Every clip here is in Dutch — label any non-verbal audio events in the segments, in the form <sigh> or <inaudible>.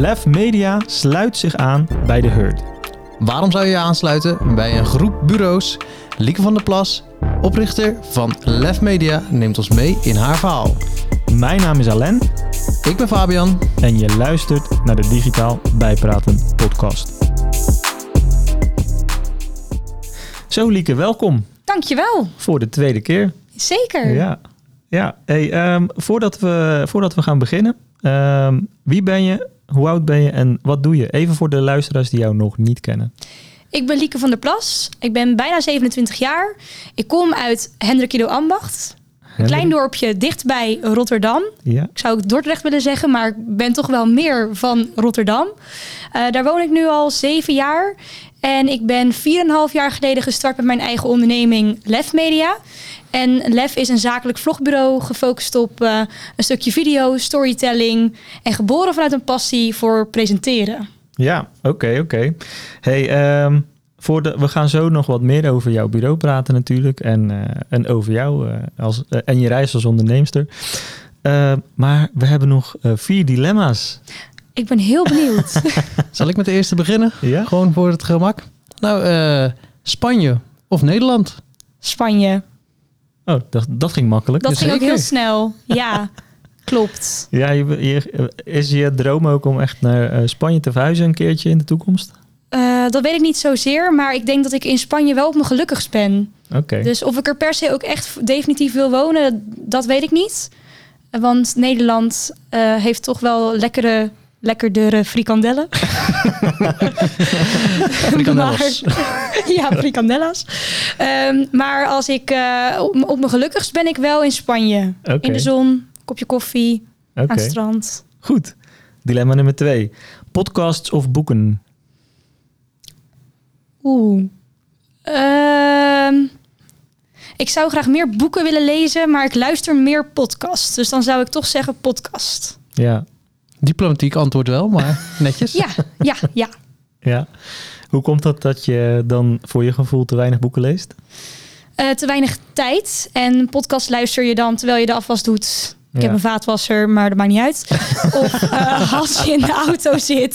Lef Media sluit zich aan bij de Herd. Waarom zou je je aansluiten bij een groep bureaus? Lieke van der Plas, oprichter van Lef Media, neemt ons mee in haar verhaal. Mijn naam is Alain Ik ben Fabian. en je luistert naar de Digitaal Bijpraten podcast. Zo Lieke, welkom Dankjewel. voor de tweede keer. Zeker. Ja, ja. Hey, ehm, voordat, we, voordat we gaan beginnen, ehm, wie ben je, hoe oud ben je en wat doe je? Even voor de luisteraars die jou nog niet kennen. Ik ben Lieke van der Plas. Ik ben bijna 27 jaar. Ik kom uit Hendrikido Ambacht. Een klein dorpje dichtbij Rotterdam. Ja, Ik zou ook Dordrecht willen zeggen, maar ik ben toch wel meer van Rotterdam. Eh, daar woon ik nu al zeven jaar. En ik ben 4,5 jaar geleden gestart met mijn eigen onderneming Lef Media. En Lef is een zakelijk vlogbureau gefocust op eh, een stukje video, storytelling. En geboren vanuit een passie voor presenteren. ja oké, oké. Hey, ehm, voor de, we gaan zo nog wat meer over jouw bureau praten natuurlijk en, eh, en over jou eh, als, en je reis als onderneemster. Maar we hebben nog vier dilemma's. Ik ben heel benieuwd. <laughs> Zal ik met de eerste beginnen? Ja? Gewoon voor het gemak. Nou, eh, Spanje of Nederland? Spanje. Oh, dat, dat ging makkelijk. Dat ging ook heel snel. Ja, <laughs> klopt. Ja, je, je- is je droom ook om echt naar eh, Spanje te verhuizen een keertje in de toekomst? Eh, dat weet ik niet zozeer, maar ik denk dat ik in Spanje wel op mijn gelukkigst ben. Oké. Dus of ik er per se ook echt definitief wil wonen, dat weet ik niet. Want Nederland eh, heeft toch wel lekkere, lekkerdere frikandellen. <laughs> Frikandellas. <laughs> Ja, frikandella's. Ehm, maar als ik eh, op, op mijn gelukkigst ben ik wel in Spanje. In de zon, kopje koffie, aan het strand. Goed. Dilemma nummer twee. Podcasts of boeken? Oeh. Ehm, ik zou graag meer boeken willen lezen, maar ik luister meer podcasts. Dus dan zou ik toch zeggen podcast. Ja. Diplomatiek antwoord wel, maar <laughs> netjes. Ja, ja, ja. ja. Hoe komt dat dat je dan voor je gevoel te weinig boeken leest? Eh, te weinig tijd. En podcast luister je dan terwijl je de afwas doet. Ik Ja. heb een vaatwasser, maar dat maakt niet uit. <laughs> Of eh, als je in de auto zit.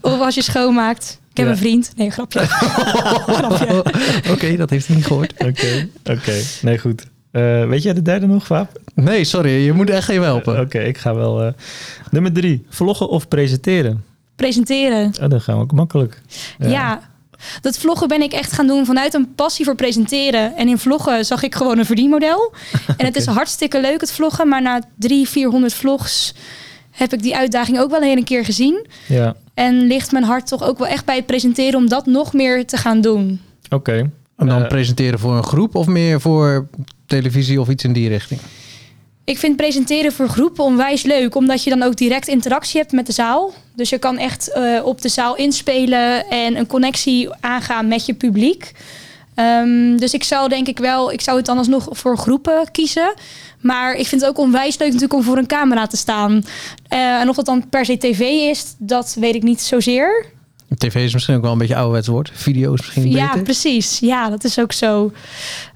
Of als je schoonmaakt. Ik heb Ja. een vriend. Nee, grapje. <laughs> grapje. Oké, dat heeft hij niet gehoord. Oké, oké. Nee, goed. Eh, weet jij de derde nog, Vaap? Nee, sorry, je moet echt even helpen. Oké, ik ga wel... eh, Nummer drie. Vloggen of presenteren? Presenteren. Oh, dan gaan we ook makkelijk. Ja. Dat vloggen ben ik echt gaan doen vanuit een passie voor presenteren. En in vloggen zag ik gewoon een verdienmodel. <laughs> En het is hartstikke leuk het vloggen. Maar na drie, 400 vlogs heb ik die uitdaging ook wel een hele keer gezien. Ja, En ligt mijn hart toch ook wel echt bij het presenteren om dat nog meer te gaan doen. oké. En dan Eh, presenteren voor een groep of meer voor televisie of iets in die richting? Ik vind presenteren voor groepen onwijs leuk, omdat je dan ook direct interactie hebt met de zaal. Dus je kan echt eh, op de zaal inspelen en een connectie aangaan met je publiek. Ehm, dus ik zou denk ik wel, ik zou het dan alsnog voor groepen kiezen. Maar ik vind het ook onwijs leuk natuurlijk om voor een camera te staan. Eh, en of dat dan per se tv is, dat weet ik niet zozeer. TV is misschien ook wel een beetje ouderwets woord. Video is misschien Ja, beter. precies. Ja, dat is ook zo.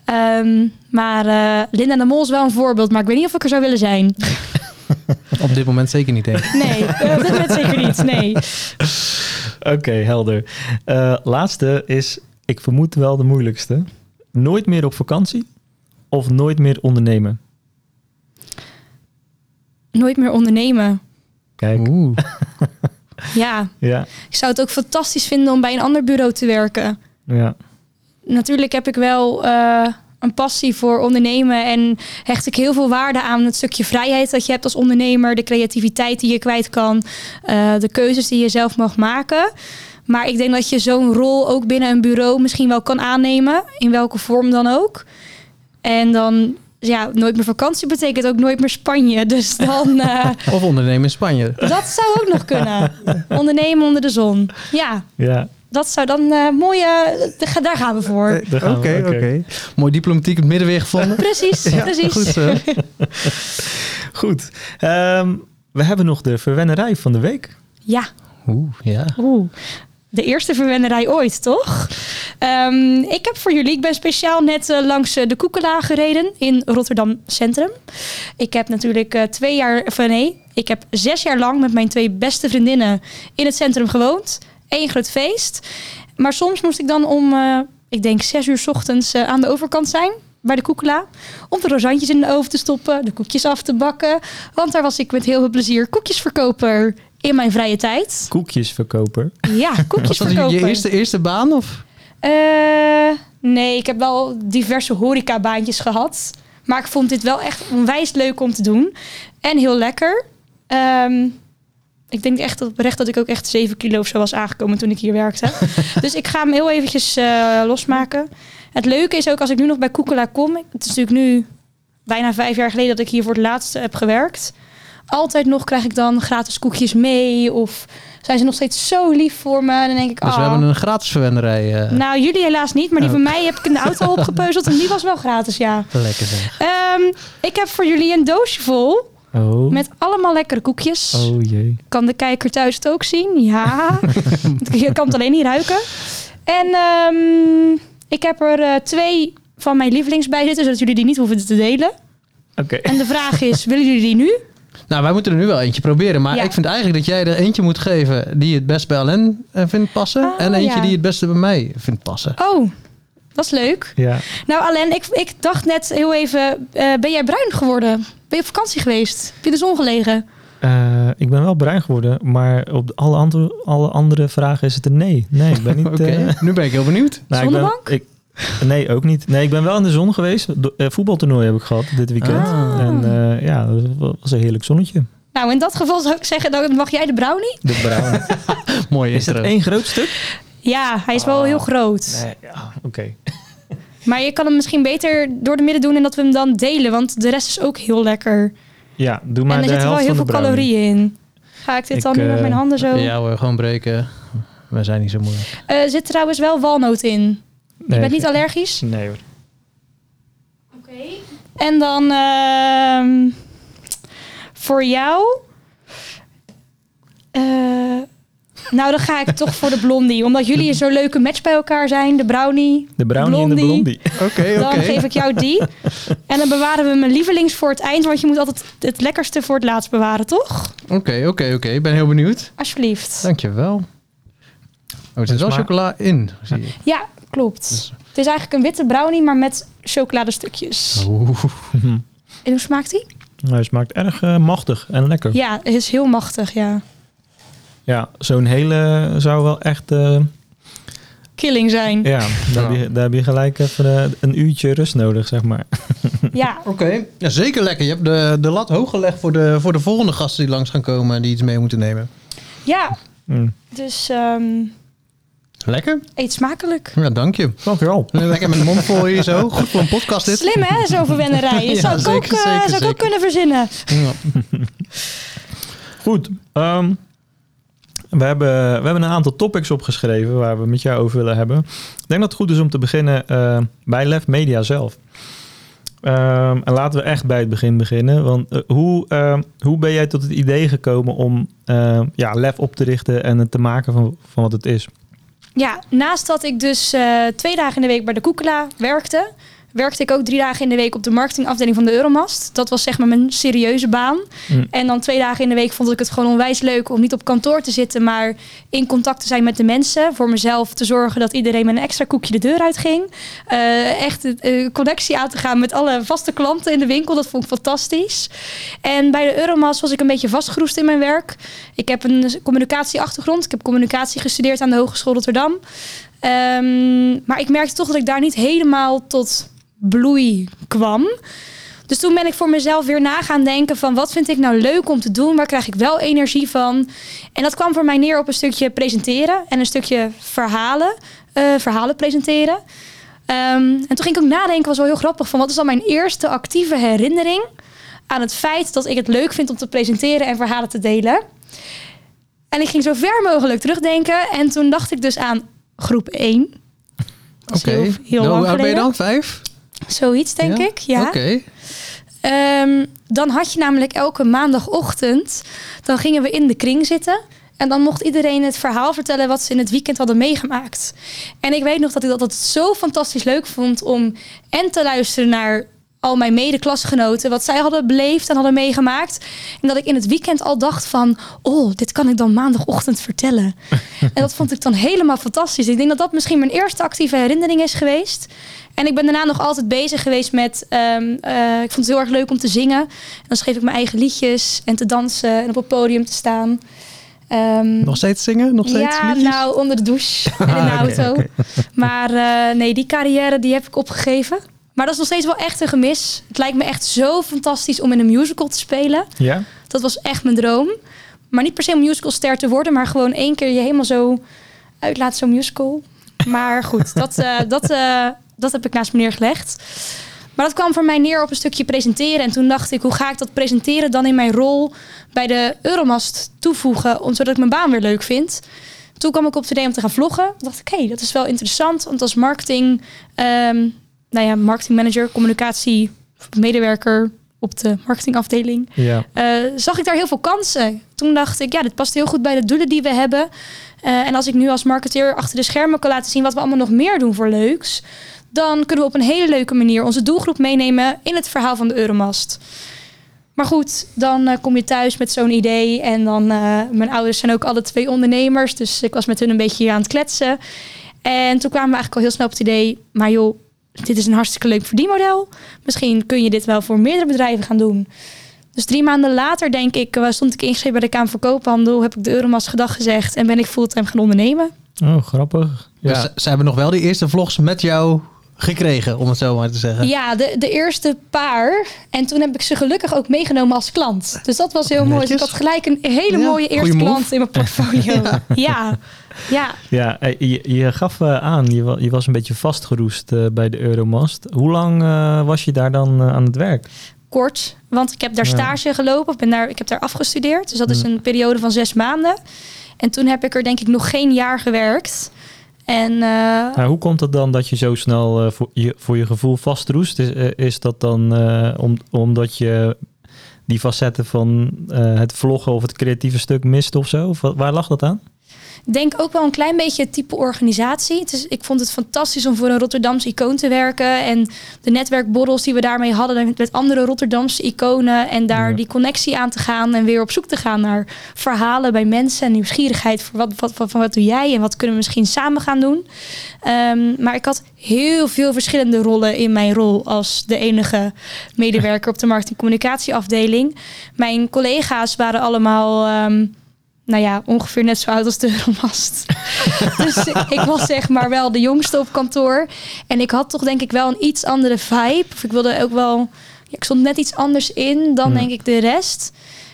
Ehm, maar eh, Linda de Mol is wel een voorbeeld, maar ik weet niet of ik er zou willen zijn. <laughs> Op dit moment zeker niet, denk ik. Nee, <laughs> op dit moment zeker niet. Nee. Oké, helder. Eh, laatste is, ik vermoed wel de moeilijkste. Nooit meer op vakantie of nooit meer ondernemen? Nooit meer ondernemen. Kijk, Oeh. <laughs> Ja, ja, ik zou het ook fantastisch vinden om bij een ander bureau te werken. ja, Natuurlijk heb ik wel eh, een passie voor ondernemen en hecht ik heel veel waarde aan het stukje vrijheid dat je hebt als ondernemer, de creativiteit die je kwijt kan, eh, de keuzes die je zelf mag maken. Maar ik denk dat je zo'n rol ook binnen een bureau misschien wel kan aannemen, in welke vorm dan ook. En dan, ja, nooit meer vakantie betekent ook nooit meer Spanje. <laughs> Dus dan, eh, Of ondernemen in Spanje. dat zou ook nog kunnen. Ondernemen onder de zon. Ja, ja. dat zou dan eh mooie, daar daar gaan we voor. Oké, oké. Mooi diplomatiek het middenweg gevonden. Precies, <laughs> precies. Goed zo. <laughs> Goed. Ehm, we hebben nog de verwennerij van de week. Ja, Oeh, ja. oeh. De eerste verwennerij ooit, toch? Ehm, ik heb voor jullie, ik ben speciaal net eh, langs eh, de Koekela gereden in Rotterdam Centrum. Ik heb natuurlijk eh, twee jaar, eh, nee, ik heb zes jaar lang met mijn twee beste vriendinnen in het centrum gewoond. Eén groot feest. Maar soms moest ik dan om, ik denk zes uur ochtends aan de overkant zijn. Bij de Koekela. Om de rozantjes in de oven te stoppen. De koekjes af te bakken. Want daar was ik met heel veel plezier koekjesverkoper in mijn vrije tijd. Koekjesverkoper. Ja, <laughs> Was dat koekjesverkoper. je eerste, eerste baan? Of? Eh, nee, ik heb wel diverse horecabaantjes gehad. Maar ik vond dit wel echt onwijs leuk om te doen. En heel lekker. Ehm, ik denk echt oprecht dat ik ook echt 7 kilo of zo was aangekomen toen ik hier werkte. <laughs> dus ik ga hem heel eventjes eh, losmaken. Het leuke is ook als ik nu nog bij Koekela kom. Het is natuurlijk nu bijna vijf jaar geleden dat ik hier voor het laatst heb gewerkt. Altijd nog krijg ik dan gratis koekjes mee. Of zijn ze nog steeds zo lief voor me. Dan denk ik, Dus we ah. hebben een gratis verwennerij. eh, Nou, jullie helaas niet, maar die Oh. van mij heb ik in de auto <laughs> opgepeuzeld en die was wel gratis, ja. Lekker zeg. Ehm, ik heb voor jullie een doosje vol Oh. met allemaal lekkere koekjes. Oh jee. Kan de kijker thuis het ook zien? Ja. <laughs> Je kan het alleen niet ruiken. En ehm, ik heb er eh, twee van mijn lievelings bij zitten, zodat jullie die niet hoeven te delen. Oké. En de vraag is, willen jullie die nu? Nou, wij moeten er nu wel eentje proberen. Maar Ja. ik vind eigenlijk dat jij er eentje moet geven die het best bij Alain eh, vindt passen. Ah, en eentje ja. die het beste bij mij vindt passen. Oh, dat is leuk. Ja. Nou, Alain, ik, ik dacht net heel even, eh, ben jij bruin geworden? Ben je op vakantie geweest? Heb je de zon gelegen? Eh, ik ben wel bruin geworden, maar op alle andere, alle andere vragen is het een nee. Nee, ik ben <laughs> niet... Oké, eh, nu ben ik heel benieuwd. <laughs> nou, ik ben- Zonnebank? ik, nee, ook niet. Nee, ik ben wel in de zon geweest. Do- eh, voetbaltoernooi heb ik gehad dit weekend. Ah. En eh, ja, dat was een heerlijk zonnetje. Nou, in dat geval zou ik zeggen, dan mag jij de brownie. De bruin. <laughs> Mooi is dat één groot stuk? Ja, hij is wel Ah. heel groot. Nee, ja, oké. <laughs> Maar je kan hem misschien beter door de midden doen en dat we hem dan delen. Want de rest is ook heel lekker. Ja, doe maar en er de zitten wel helft heel veel de brownie. calorieën in. Ga ik dit Ik, dan nu met eh, mijn handen zo... Ja hoor, gewoon breken. We zijn niet zo moeilijk. Eh, Er zit trouwens wel walnoot in. Je bent niet allergisch? Nee hoor. Oké. En dan ehm, voor jou... Eh, nou, dan ga ik toch voor de blondie. Omdat jullie zo'n leuke match bij elkaar zijn. De brownie. De brownie en de Blondie. blondie. Oké, Dan geef ik jou die. En dan bewaren we mijn lievelings voor het eind. Want je moet altijd het lekkerste voor het laatst bewaren, toch? Oké, oké, oké. Ik ben heel benieuwd. Alsjeblieft. Dankjewel. Oh, er zit wel chocola in. Zie je. Ja, klopt. Dus- Het is eigenlijk een witte brownie, maar met chocoladestukjes. Oeh. En hoe smaakt die? Nou, Hij smaakt erg eh, machtig en lekker. Ja, Ja, het is heel machtig, ja. zo'n hele zou wel echt... eh, Killing zijn. ja, daar, Heb je, daar heb je gelijk even eh, een uurtje rust nodig, zeg maar. <laughs> Ja, Oké, ja, zeker lekker. Je hebt de, de lat hoog gelegd voor de, voor de volgende gasten die langs gaan komen en die iets mee moeten nemen. ja. Mm. Dus ehm, Lekker. eet smakelijk. Ja, dank je. Dankjewel. Lekker met de mond vol hier zo. Goed voor een podcast dit. Slim hè, zo'n verwennerij. Dat <laughs> Ja, zou ik ook, zeker, eh, zeker, zou ik ook kunnen verzinnen. Ja. Goed. ehm, we, hebben, we hebben een aantal topics opgeschreven waar we met jou over willen hebben. Ik denk dat het goed is om te beginnen eh, bij Lef Media zelf. Ehm, en laten we echt bij het begin beginnen. Want eh, hoe, ehm, hoe ben jij tot het idee gekomen om ja, Lef op te richten en het te maken van, van wat het is? Ja, naast dat ik dus eh, twee dagen in de week bij de Koekela werkte, werkte ik ook drie dagen in de week op de marketingafdeling van de Euromast. Dat was zeg maar mijn serieuze baan. Mm. En dan twee dagen in de week vond ik het gewoon onwijs leuk om niet op kantoor te zitten, maar in contact te zijn met de mensen. Voor mezelf te zorgen dat iedereen met een extra koekje de deur uitging. Eh echt eh, connectie aan te gaan met alle vaste klanten in de winkel. Dat vond ik fantastisch. En bij de Euromast was ik een beetje vastgeroest in mijn werk. Ik heb een communicatieachtergrond. Ik heb communicatie gestudeerd aan de Hogeschool Rotterdam. Ehm, maar ik merkte toch dat ik daar niet helemaal tot bloei kwam. Dus toen ben ik voor mezelf weer na gaan denken van wat vind ik nou leuk om te doen? Waar krijg ik wel energie van? En dat kwam voor mij neer op een stukje presenteren en een stukje verhalen, eh, verhalen presenteren. Ehm, en toen ging ik ook nadenken, was wel heel grappig, van wat is dan mijn eerste actieve herinnering aan het feit dat ik het leuk vind om te presenteren en verhalen te delen. En ik ging zo ver mogelijk terugdenken en toen dacht ik dus aan groep 1. Dat is Oké. heel, heel Nou, lang hoe oud ben je dan? Vijf? Zoiets, denk Ja? ik. Ja. Oké. Ehm, dan had je namelijk elke maandagochtend, dan gingen we in de kring zitten. En dan mocht iedereen het verhaal vertellen wat ze in het weekend hadden meegemaakt. En ik weet nog dat ik dat altijd zo fantastisch leuk vond om en te luisteren naar al mijn medeklasgenoten, wat zij hadden beleefd en hadden meegemaakt. En dat ik in het weekend al dacht van, oh, dit kan ik dan maandagochtend vertellen. <laughs> en dat vond ik dan helemaal fantastisch. Ik denk dat dat misschien mijn eerste actieve herinnering is geweest. En ik ben daarna nog altijd bezig geweest met. Um, uh, ik vond het heel erg leuk om te zingen. En dan schreef ik mijn eigen liedjes en te dansen en op het podium te staan. Um, nog steeds zingen? Nog steeds ja, liedjes? nou, onder de douche <laughs> en in de auto. Okay, okay. Maar uh, nee, die carrière die heb ik opgegeven. Maar dat is nog steeds wel echt een gemis. Het lijkt me echt zo fantastisch om in een musical te spelen. Ja? Dat was echt mijn droom. Maar niet per se om musicalster te worden, maar gewoon één keer je helemaal zo uitlaat, zo'n musical. Maar goed, <laughs> dat, uh, dat, uh, dat heb ik naast me neergelegd. Maar dat kwam voor mij neer op een stukje presenteren. En toen dacht ik, hoe ga ik dat presenteren dan in mijn rol bij de Euromast toevoegen, zodat ik mijn baan weer leuk vind. Toen kwam ik op het idee om te gaan vloggen. Toen dacht ik, hé, hey, dat is wel interessant. Want als marketing, um, nou ja, marketingmanager, communicatie, medewerker op de marketingafdeling, ja. uh, zag ik daar heel veel kansen. Toen dacht ik, ja, dit past heel goed bij de doelen die we hebben. Uh, en als ik nu als marketeer achter de schermen kan laten zien wat we allemaal nog meer doen voor leuks, dan kunnen we op een hele leuke manier onze doelgroep meenemen in het verhaal van de Euromast. Maar goed, dan uh, kom je thuis met zo'n idee. En dan, uh, mijn ouders zijn ook alle twee ondernemers. Dus ik was met hun een beetje aan het kletsen. En toen kwamen we eigenlijk al heel snel op het idee. Maar joh, dit is een hartstikke leuk verdienmodel. Misschien kun je dit wel voor meerdere bedrijven gaan doen. Dus drie maanden later, denk ik, stond ik ingeschreven bij de Kamer van Koophandel. Heb ik de Euromast gedag gezegd. En ben ik fulltime gaan ondernemen. Oh, grappig. Ja. Dus ze hebben nog wel die eerste vlogs met jou gekregen, om het zo maar te zeggen. Ja, de, de eerste paar. En toen heb ik ze gelukkig ook meegenomen als klant. Dus dat was heel mooi. Dus ik had gelijk een hele ja, mooie eerste klant in mijn portfolio. <laughs> ja. ja. Ja. ja, je, je gaf uh, aan, je, je, was een beetje vastgeroest uh, bij de Euromast. Hoe lang was je daar dan aan het werk? Kort, want ik heb daar stage gelopen. Ben daar, ik heb daar afgestudeerd. Dus dat is een periode van zes maanden. En toen heb ik er denk ik nog geen jaar gewerkt. En, uh, nou, hoe komt het dan dat je zo snel uh, voor, je, voor je gevoel vastroest? Is, uh, is dat dan om, omdat je die facetten van het vloggen of het creatieve stuk mist of zo? Of waar lag dat aan? Denk ook wel een klein beetje het type organisatie. Het is, ik vond het fantastisch om voor een Rotterdamse icoon te werken. En de netwerkborrels die we daarmee hadden met andere Rotterdamse iconen. En daar ja. die connectie aan te gaan en weer op zoek te gaan naar verhalen bij mensen. En nieuwsgierigheid voor wat, wat, wat, wat doe jij en wat kunnen we misschien samen gaan doen. Um, maar ik had heel veel verschillende rollen in mijn rol als de enige medewerker op de marketing-communicatieafdeling. Mijn collega's waren allemaal. Um, nou ja, ongeveer net zo oud als de Euromast. <laughs> dus ik was zeg maar wel de jongste op kantoor. En ik had toch denk ik wel een iets andere vibe. Of ik wilde ook wel... Ja, ik stond net iets anders in dan hmm. denk ik de rest.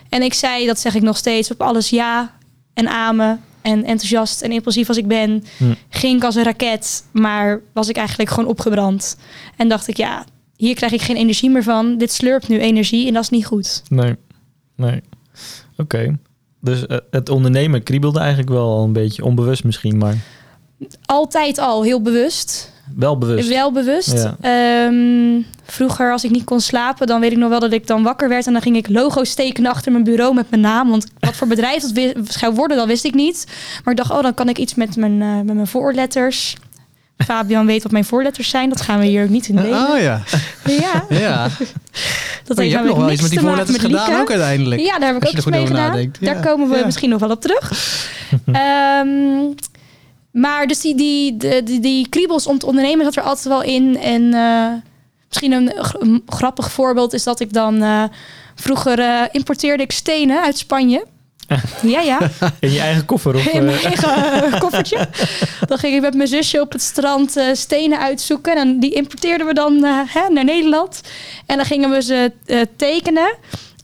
En ik zei, dat zeg ik nog steeds, op alles ja en amen. En enthousiast en impulsief als ik ben, hmm. ging ik als een raket. Maar was ik eigenlijk gewoon opgebrand. En dacht ik, ja, hier krijg ik geen energie meer van. Dit slurpt nu energie en dat is niet goed. Nee, nee. Oké. Okay. Dus uh, het ondernemen kriebelde eigenlijk wel al een beetje onbewust misschien, maar... Altijd al, heel bewust. Wel bewust. Wel bewust. Ja. Um, vroeger, als ik niet kon slapen, dan weet ik nog wel dat ik dan wakker werd. En dan ging ik logo's tekenen achter mijn bureau met mijn naam. Want wat voor bedrijf dat zou worden, dat wist ik niet. Maar ik dacht, oh, dan kan ik iets met mijn, uh, met mijn voorletters. Fabian weet wat mijn voorletters zijn. Dat gaan we hier ook niet in delen. Oh ja. Ja. ja. Dat maar je hebt nog wel iets met die voorletters gedaan Lieke. ook uiteindelijk. Ja, daar heb ik ook iets mee gedaan. Daar komen we ja. misschien nog wel op terug. um, <laughs> maar dus die, die, die, die, die kriebels om te ondernemen zat er altijd wel in. En uh, misschien een, een, grappig voorbeeld is dat ik dan... Uh, vroeger uh, importeerde ik stenen uit Spanje. Ja, ja. <laughs> In je eigen koffer? Of, In mijn eigen koffertje. Dan ging ik met mijn zusje op het strand uh, stenen uitzoeken. En die importeerden we dan uh, hè, naar Nederland. En dan gingen we ze uh, tekenen.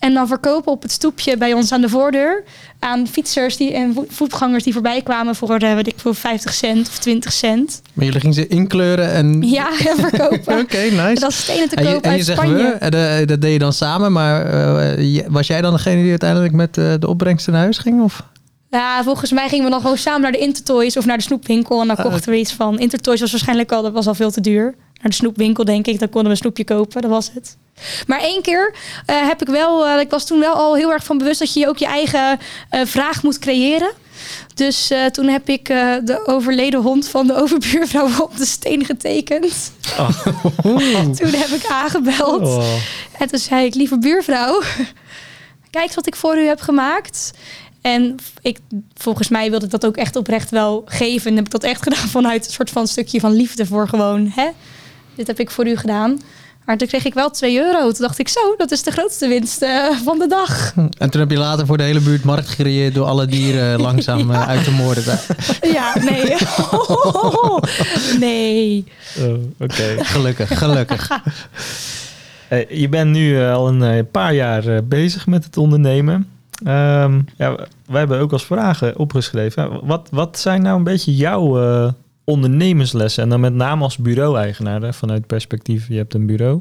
En dan verkopen op het stoepje bij ons aan de voordeur. Aan fietsers die, en voetgangers die voorbij kwamen voor, weet ik, voor 50 cent of 20 cent. Maar jullie gingen ze inkleuren en... Ja, <laughs> en verkopen. <laughs> Oké, okay, nice. En dat stenen te kopen en je, en je uit Spanje. We, dat, dat deed je dan samen, maar uh, was jij dan degene die uiteindelijk met uh, de opbrengst naar huis ging? Of? Ja, volgens mij gingen we dan gewoon samen naar de Intertoys of naar de snoepwinkel. En dan kochten we iets van. Intertoys was waarschijnlijk al, dat was al veel te duur. Naar de snoepwinkel, denk ik. Dan konden we een snoepje kopen, dat was het. Maar één keer eh, heb ik wel, eh, ik was toen wel al heel erg van bewust dat je ook je eigen eh, vraag moet creëren. Dus toen heb ik de overleden hond van de <laughs> overbuurvrouw op de steen getekend. <laughs> toen heb ik aangebeld. Oh. En toen zei ik, lieve buurvrouw, <laughs> kijk wat ik voor u heb gemaakt. En ik, volgens mij wilde ik dat ook echt oprecht wel geven. En heb ik dat echt gedaan vanuit een soort van stukje van liefde voor gewoon, hè? Dit heb ik voor u gedaan. Maar toen kreeg ik wel 2 euro. Toen dacht ik, zo, dat is de grootste winst eh, van de dag. <laughs> En toen heb je later voor de hele buurt markt gecreëerd door alle dieren <laughs> langzaam eh, uit te moorden. <laughs> Ja, nee. nee. Oh, Oké. Gelukkig, gelukkig. Hey, je bent nu eh, al een eh, paar jaar eh, bezig met het ondernemen. Ehm, ja, wij hebben ook als vragen opgeschreven. Wat, wat zijn nou een beetje jouw eh, ondernemerslessen? En dan met name als bureau-eigenaar, vanuit perspectief, je hebt een bureau.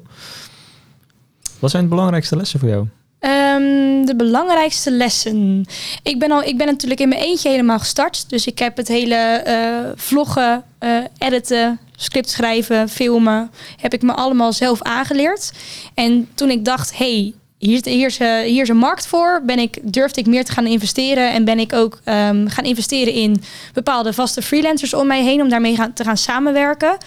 Wat zijn de belangrijkste lessen voor jou? Ehm, de belangrijkste lessen. Ik ben, al, ik ben natuurlijk in mijn eentje helemaal gestart. Dus ik heb het hele eh, vloggen, eh, editen, script schrijven, filmen... heb ik me allemaal zelf aangeleerd. En toen ik dacht, hey, hier, is- hier, is, eh, hier is een markt voor... Ben ik, durfde ik meer te gaan investeren... en ben ik ook ehm, gaan investeren in bepaalde vaste freelancers om mij heen... om daarmee gaan, te gaan samenwerken...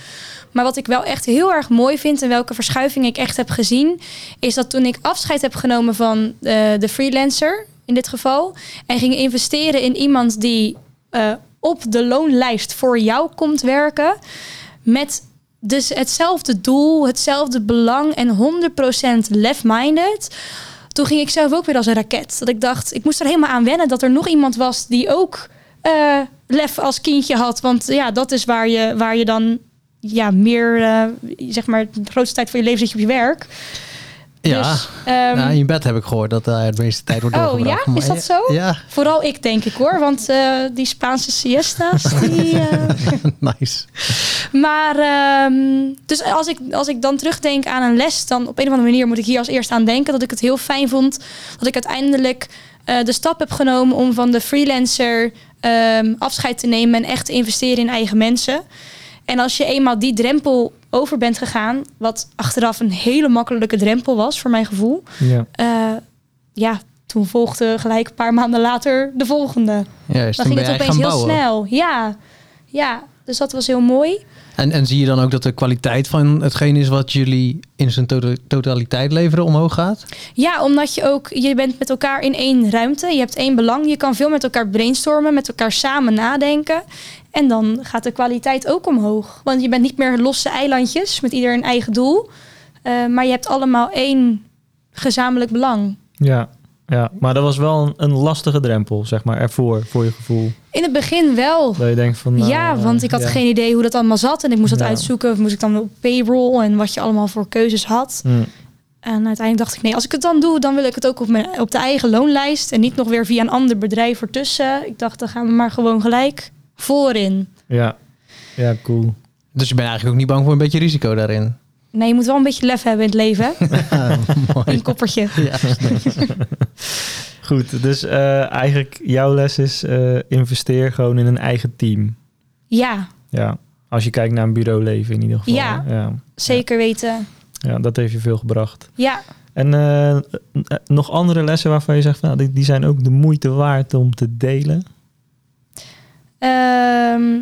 Maar wat ik wel echt heel erg mooi vind en welke verschuiving ik echt heb gezien, is dat toen ik afscheid heb genomen van eh, de freelancer in dit geval en ging investeren in iemand die eh, op de loonlijst voor jou komt werken met dus hetzelfde doel, hetzelfde belang en 100% left-minded. Toen ging ik zelf ook weer als een raket. Dat ik dacht, ik moest er helemaal aan wennen dat er nog iemand was die ook eh, lef als kindje had. Want ja, dat is waar je, waar je dan ja, meer, eh, zeg maar, de grootste tijd van je leven zit je op je werk. Ja, Dus, ehm, ja, in bed heb ik gehoord dat daar de meeste tijd wordt Oh, ja? Is dat zo? Ja, Vooral ik, denk ik hoor. Want eh, die Spaanse siesta's, <laughs> die... eh, <laughs> nice. Maar ehm, dus als ik, als ik dan terugdenk aan een les, dan op een of andere manier moet ik hier als eerst aan denken dat ik het heel fijn vond dat ik uiteindelijk eh, de stap heb genomen om van de freelancer ehm, afscheid te nemen en echt te investeren in eigen mensen. En als je eenmaal die drempel over bent gegaan, wat achteraf een hele makkelijke drempel was voor mijn gevoel, Ja. eh, ja, toen volgde gelijk een paar maanden later de volgende. Juist, Dan toen ging het opeens heel bouwen. snel. Ja, ja, dus dat was heel mooi. En, en zie je dan ook dat de kwaliteit van hetgeen is wat jullie in zijn to- totaliteit leveren omhoog gaat? Ja, omdat je ook, je bent met elkaar in één ruimte. Je hebt één belang. Je kan veel met elkaar brainstormen, met elkaar samen nadenken. En dan gaat de kwaliteit ook omhoog. Want je bent niet meer losse eilandjes met ieder een eigen doel. Eh, maar je hebt allemaal één gezamenlijk belang. Ja. ja, maar dat was wel een, een lastige drempel, zeg maar, ervoor, voor je gevoel. In het begin wel. Dat je denkt van... nou, ja, eh, want ik had ja. geen idee hoe dat allemaal zat. En ik moest dat Ja. uitzoeken. Moest ik dan op payroll en wat je allemaal voor keuzes had. Hm. En uiteindelijk dacht ik, nee, als ik het dan doe, dan wil ik het ook op, mijn, op de eigen loonlijst. En niet nog weer via een ander bedrijf ertussen. Ik dacht, dan gaan we maar gewoon gelijk voorin. Ja. ja, cool. Dus je bent eigenlijk ook niet bang voor een beetje risico daarin? Nee, je moet wel een beetje lef hebben in het leven. <laughs> Mooi. Een koppertje. Ja, <laughs> Goed, dus eh, eigenlijk jouw les is eh, investeer gewoon in een eigen team. Ja, Ja, als je kijkt naar een bureauleven in ieder geval. Ja. zeker weten. Ja, dat heeft je veel gebracht. Ja, En eh, nog andere lessen waarvan je zegt, van, nou, die, die zijn ook de moeite waard om te delen? Ehm,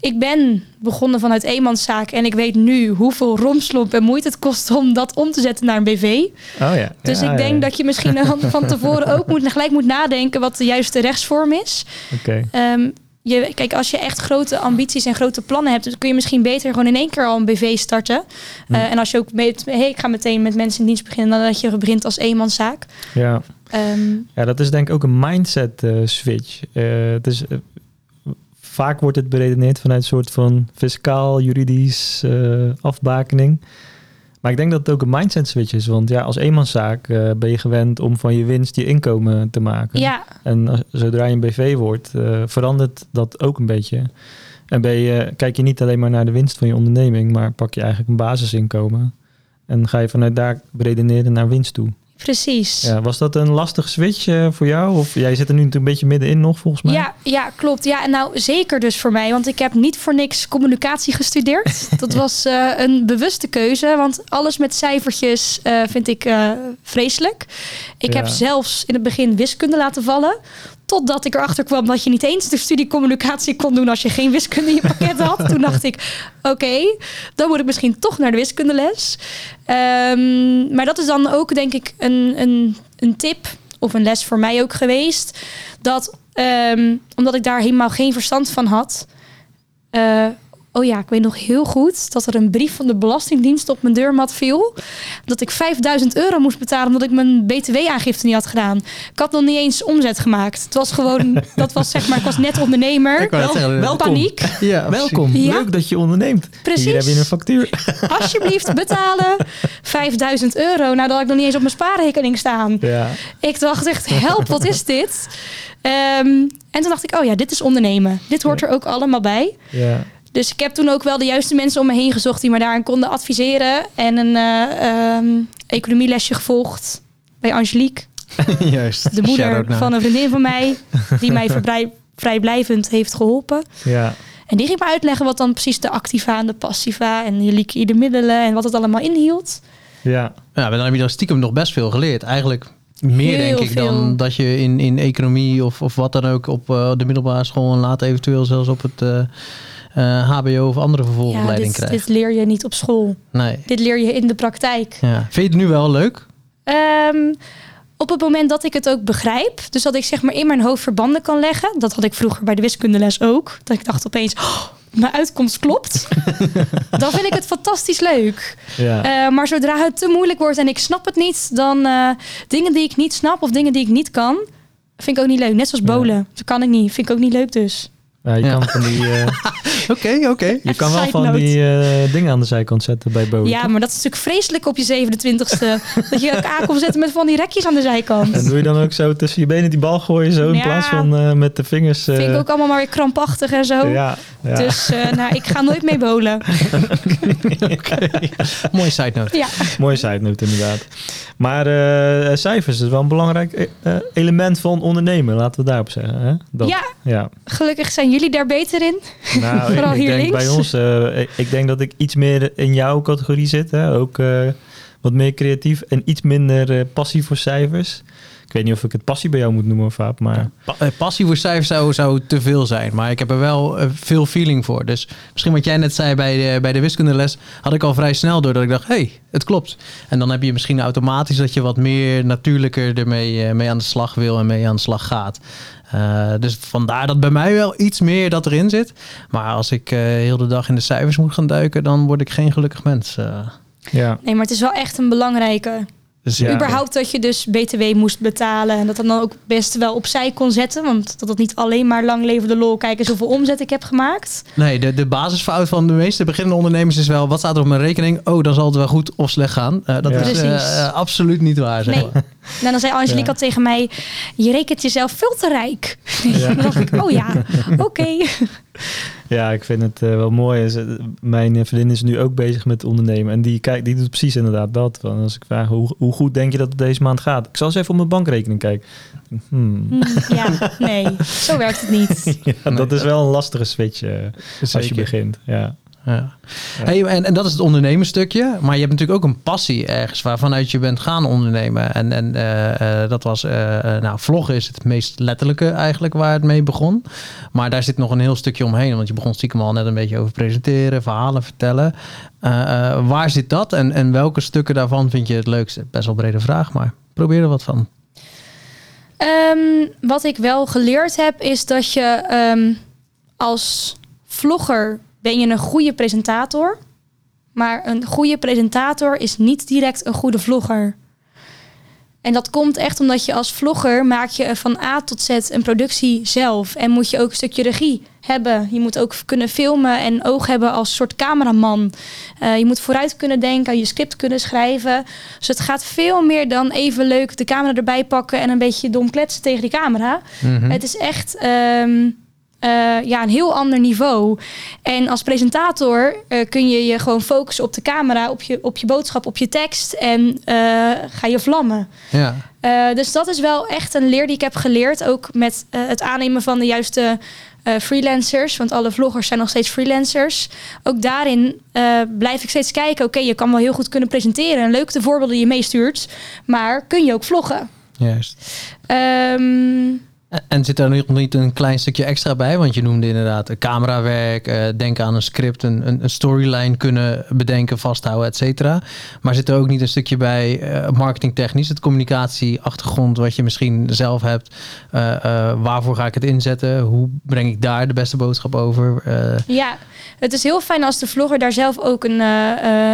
ik ben begonnen vanuit eenmanszaak. En ik weet nu hoeveel romslomp en moeite het kost om dat om te zetten naar een BV. Oh ja. Dus Ja, ik denk ja. dat je misschien van, <laughs> van tevoren ook moet, gelijk moet nadenken wat de juiste rechtsvorm is. Oké, Ehm, je, kijk, als je echt grote ambities en grote plannen hebt, dan kun je misschien beter gewoon in één keer al een BV starten. Eh, en als je ook weet, hey, ik ga meteen met mensen in dienst beginnen, dan dat je begint als eenmanszaak. ja. Ehm, Ja, dat is denk ik ook een mindset eh, switch. Eh, het is, vaak wordt het beredeneerd vanuit een soort van fiscaal, juridisch afbakening. Maar ik denk dat het ook een mindset switch is. Want ja, als eenmanszaak eh, ben je gewend om van je winst je inkomen te maken. ja, En als- zodra je een BV wordt, eh, verandert dat ook een beetje. En ben je, kijk je niet alleen maar naar de winst van je onderneming, maar pak je eigenlijk een basisinkomen. En ga je vanuit daar redeneren naar winst toe. Precies. Ja, was dat een lastige switch eh, voor jou? Of jij zit er nu natuurlijk een beetje middenin nog, volgens mij. Ja, ja, klopt. Ja, en nou zeker dus voor mij. Want ik heb niet voor niks communicatie gestudeerd. <laughs> Dat was eh, een bewuste keuze. Want alles met cijfertjes eh, vind ik vreselijk. Ik Ja. heb zelfs in het begin wiskunde laten vallen. Totdat ik erachter kwam dat je niet eens de studie communicatie kon doen als je geen wiskunde in je pakket had. Toen dacht ik, oké, dan moet ik misschien toch naar de wiskundeles. Ehm, maar dat is dan ook denk ik een, een, een tip of een les voor mij ook geweest. Dat ehm, omdat ik daar helemaal geen verstand van had. eh, oh ja, ik weet nog heel goed dat er een brief van de Belastingdienst op mijn deurmat viel. Dat ik 5000 euro moest betalen omdat ik mijn BTW-aangifte niet had gedaan. Ik had nog niet eens omzet gemaakt. Het was gewoon, <laughs> dat was zeg maar, ik was net ondernemer. Zeggen, welkom. Paniek. Ja, Welkom, Ja. leuk dat je onderneemt. Precies. Hier heb je een factuur. <laughs> Alsjeblieft betalen. 5000 euro. Nou, dat had ik nog niet eens op mijn spaarrekening staan. Ja, Ik dacht echt, <laughs> help, wat is dit? Ehm, en toen dacht ik, oh ja, dit is ondernemen. Dit hoort er ook allemaal bij. ja. Dus ik heb toen ook wel de juiste mensen om me heen gezocht die me daarin konden adviseren. En een eh, ehm, economielesje gevolgd bij Angelique, <laughs> Juist. de moeder van een vriendin van mij, <laughs> die mij vrij, vrijblijvend heeft geholpen. ja. En die ging me uitleggen wat dan precies de activa en de passiva en je liquide middelen en wat het allemaal inhield. ja. Ja, maar dan heb je dan stiekem nog best veel geleerd. Eigenlijk meer Heel denk ik dan dat je in, in economie of, of wat dan ook op eh, de middelbare school en later eventueel zelfs op het eh, eh, HBO of andere Ja, vervolgopleiding dit, krijgt. dit leer je niet op school. Nee. Dit leer je in de praktijk. Ja. Vind je het nu wel leuk? Ehm, op het moment dat ik het ook begrijp, dus dat ik zeg maar in mijn hoofd verbanden kan leggen, dat had ik vroeger bij de wiskundeles ook, dat ik dacht opeens, oh, mijn uitkomst klopt, <laughs> dan vind ik het fantastisch leuk. ja. Eh, maar zodra het te moeilijk wordt en ik snap het niet, dan eh, dingen die ik niet snap of dingen die ik niet kan, vind ik ook niet leuk. Net zoals Ja. bowlen, dat kan ik niet, vind ik ook niet leuk dus. Ja, je Ja. kan van die, eh, <laughs> Oké, oké. je kan wel van note. die eh, dingen aan de zijkant zetten bij boven. Ja, maar dat is natuurlijk vreselijk op je 27ste. <laughs> dat je elkaar kon zetten met van die rekjes aan de zijkant. En doe je dan ook zo tussen je benen die bal gooien, zo in Ja. plaats van eh, met de vingers. eh, Vind ik ook allemaal maar weer krampachtig en zo. Ja, ja. Dus eh, nou, ik ga nooit mee bowlen. <laughs> Mooie side note. Ja, Mooie side note inderdaad. Maar eh, cijfers is wel een belangrijk element van ondernemen, laten we daarop zeggen. Hè? Dat, Ja. ja. gelukkig zijn jullie daar beter in. Nou, <laughs> ik, Vooral ik hier denk links. bij ons, eh, ik, ik denk dat ik iets meer in jouw categorie zit. Hè? Ook eh, wat meer creatief en iets minder eh, passie voor cijfers. Ik weet niet of ik het passie bij jou moet noemen, Vaap, maar Pa- passie voor cijfers zou, zou te veel zijn. Maar ik heb er wel veel feeling voor. Dus misschien wat jij net zei bij de, bij de wiskundeles... had ik al vrij snel door dat ik dacht... hé, hey, het klopt. En dan heb je misschien automatisch dat je wat meer natuurlijker ermee eh, mee aan de slag wil... en mee aan de slag gaat. Eh, dus vandaar dat bij mij wel iets meer dat erin zit. Maar als ik eh, heel de dag in de cijfers moet gaan duiken... dan word ik geen gelukkig mens. eh. ja. Nee, maar het is wel echt een belangrijke. Dus Ja. Überhaupt dat je dus BTW moest betalen. En dat dan ook best wel opzij kon zetten. Want dat het niet alleen maar lang levende lol kijken zoveel omzet ik heb gemaakt. Nee, de, de basisfout van de meeste beginnende ondernemers is wel... wat staat er op mijn rekening? Oh, dan zal het wel goed of slecht gaan. Eh, dat Ja. is eh, eh, absoluut niet waar. Zeg Nee. maar. Nou, dan zei Angelique Ja. al tegen mij: Je rekent jezelf veel te rijk. Ja. <laughs> dan dacht ik: Oh ja, <laughs> oké. Ja, ik vind het eh, wel mooi. Mijn vriendin is nu ook bezig met ondernemen. En die, kijkt, die doet precies inderdaad dat. Van als ik vraag, hoe, hoe goed denk je dat het deze maand gaat? Ik zal eens even op mijn bankrekening kijken. Hmm. Hm, ja, nee, <laughs> zo werkt het niet. Ja, dat is wel een lastige switch eh, als je begint. Ja. Ja. Hey, en, en dat is het ondernemerstukje. Maar je hebt natuurlijk ook een passie ergens waarvanuit je bent gaan ondernemen. En, en eh, eh, dat was, eh, nou, vloggen is het meest letterlijke eigenlijk waar het mee begon. Maar daar zit nog een heel stukje omheen. Want je begon stiekem al net een beetje over presenteren, verhalen vertellen. Waar zit dat en, en welke stukken daarvan vind je het leukste? Best wel brede vraag, maar probeer er wat van. Ehm, wat ik wel geleerd heb, is dat je ehm, als vlogger ben je een goede presentator. Maar een goede presentator is niet direct een goede vlogger. En dat komt echt omdat je als vlogger maak je van A tot Z een productie zelf. En moet je ook een stukje regie hebben. Je moet ook kunnen filmen en oog hebben als soort cameraman. Eh, je moet vooruit kunnen denken, je script kunnen schrijven. Dus het gaat veel meer dan even leuk de camera erbij pakken en een beetje dom kletsen tegen die camera. Mhm. Het is echt ehm, eh, ja, een heel ander niveau. En als presentator eh, kun je je gewoon focussen op de camera, op je, op je boodschap, op je tekst en eh, ga je vlammen. Ja. Eh, dus dat is wel echt een leer die ik heb geleerd. Ook met eh, het aannemen van de juiste eh, freelancers. Want alle vloggers zijn nog steeds freelancers. Ook daarin eh, blijf ik steeds kijken. Oké, je kan wel heel goed kunnen presenteren. En leuk de voorbeelden die je meestuurt. Maar kun je ook vloggen? Juist. Ehm, En zit er nog niet een klein stukje extra bij? Want je noemde inderdaad eh, camerawerk, eh, denken aan een script, een, een, storyline kunnen bedenken, vasthouden, et cetera. Maar zit er ook niet een stukje bij eh, marketingtechnisch, het communicatieachtergrond wat je misschien zelf hebt? Waarvoor ga ik het inzetten? Hoe breng ik daar de beste boodschap over? Ja, het is heel fijn als de vlogger daar zelf ook een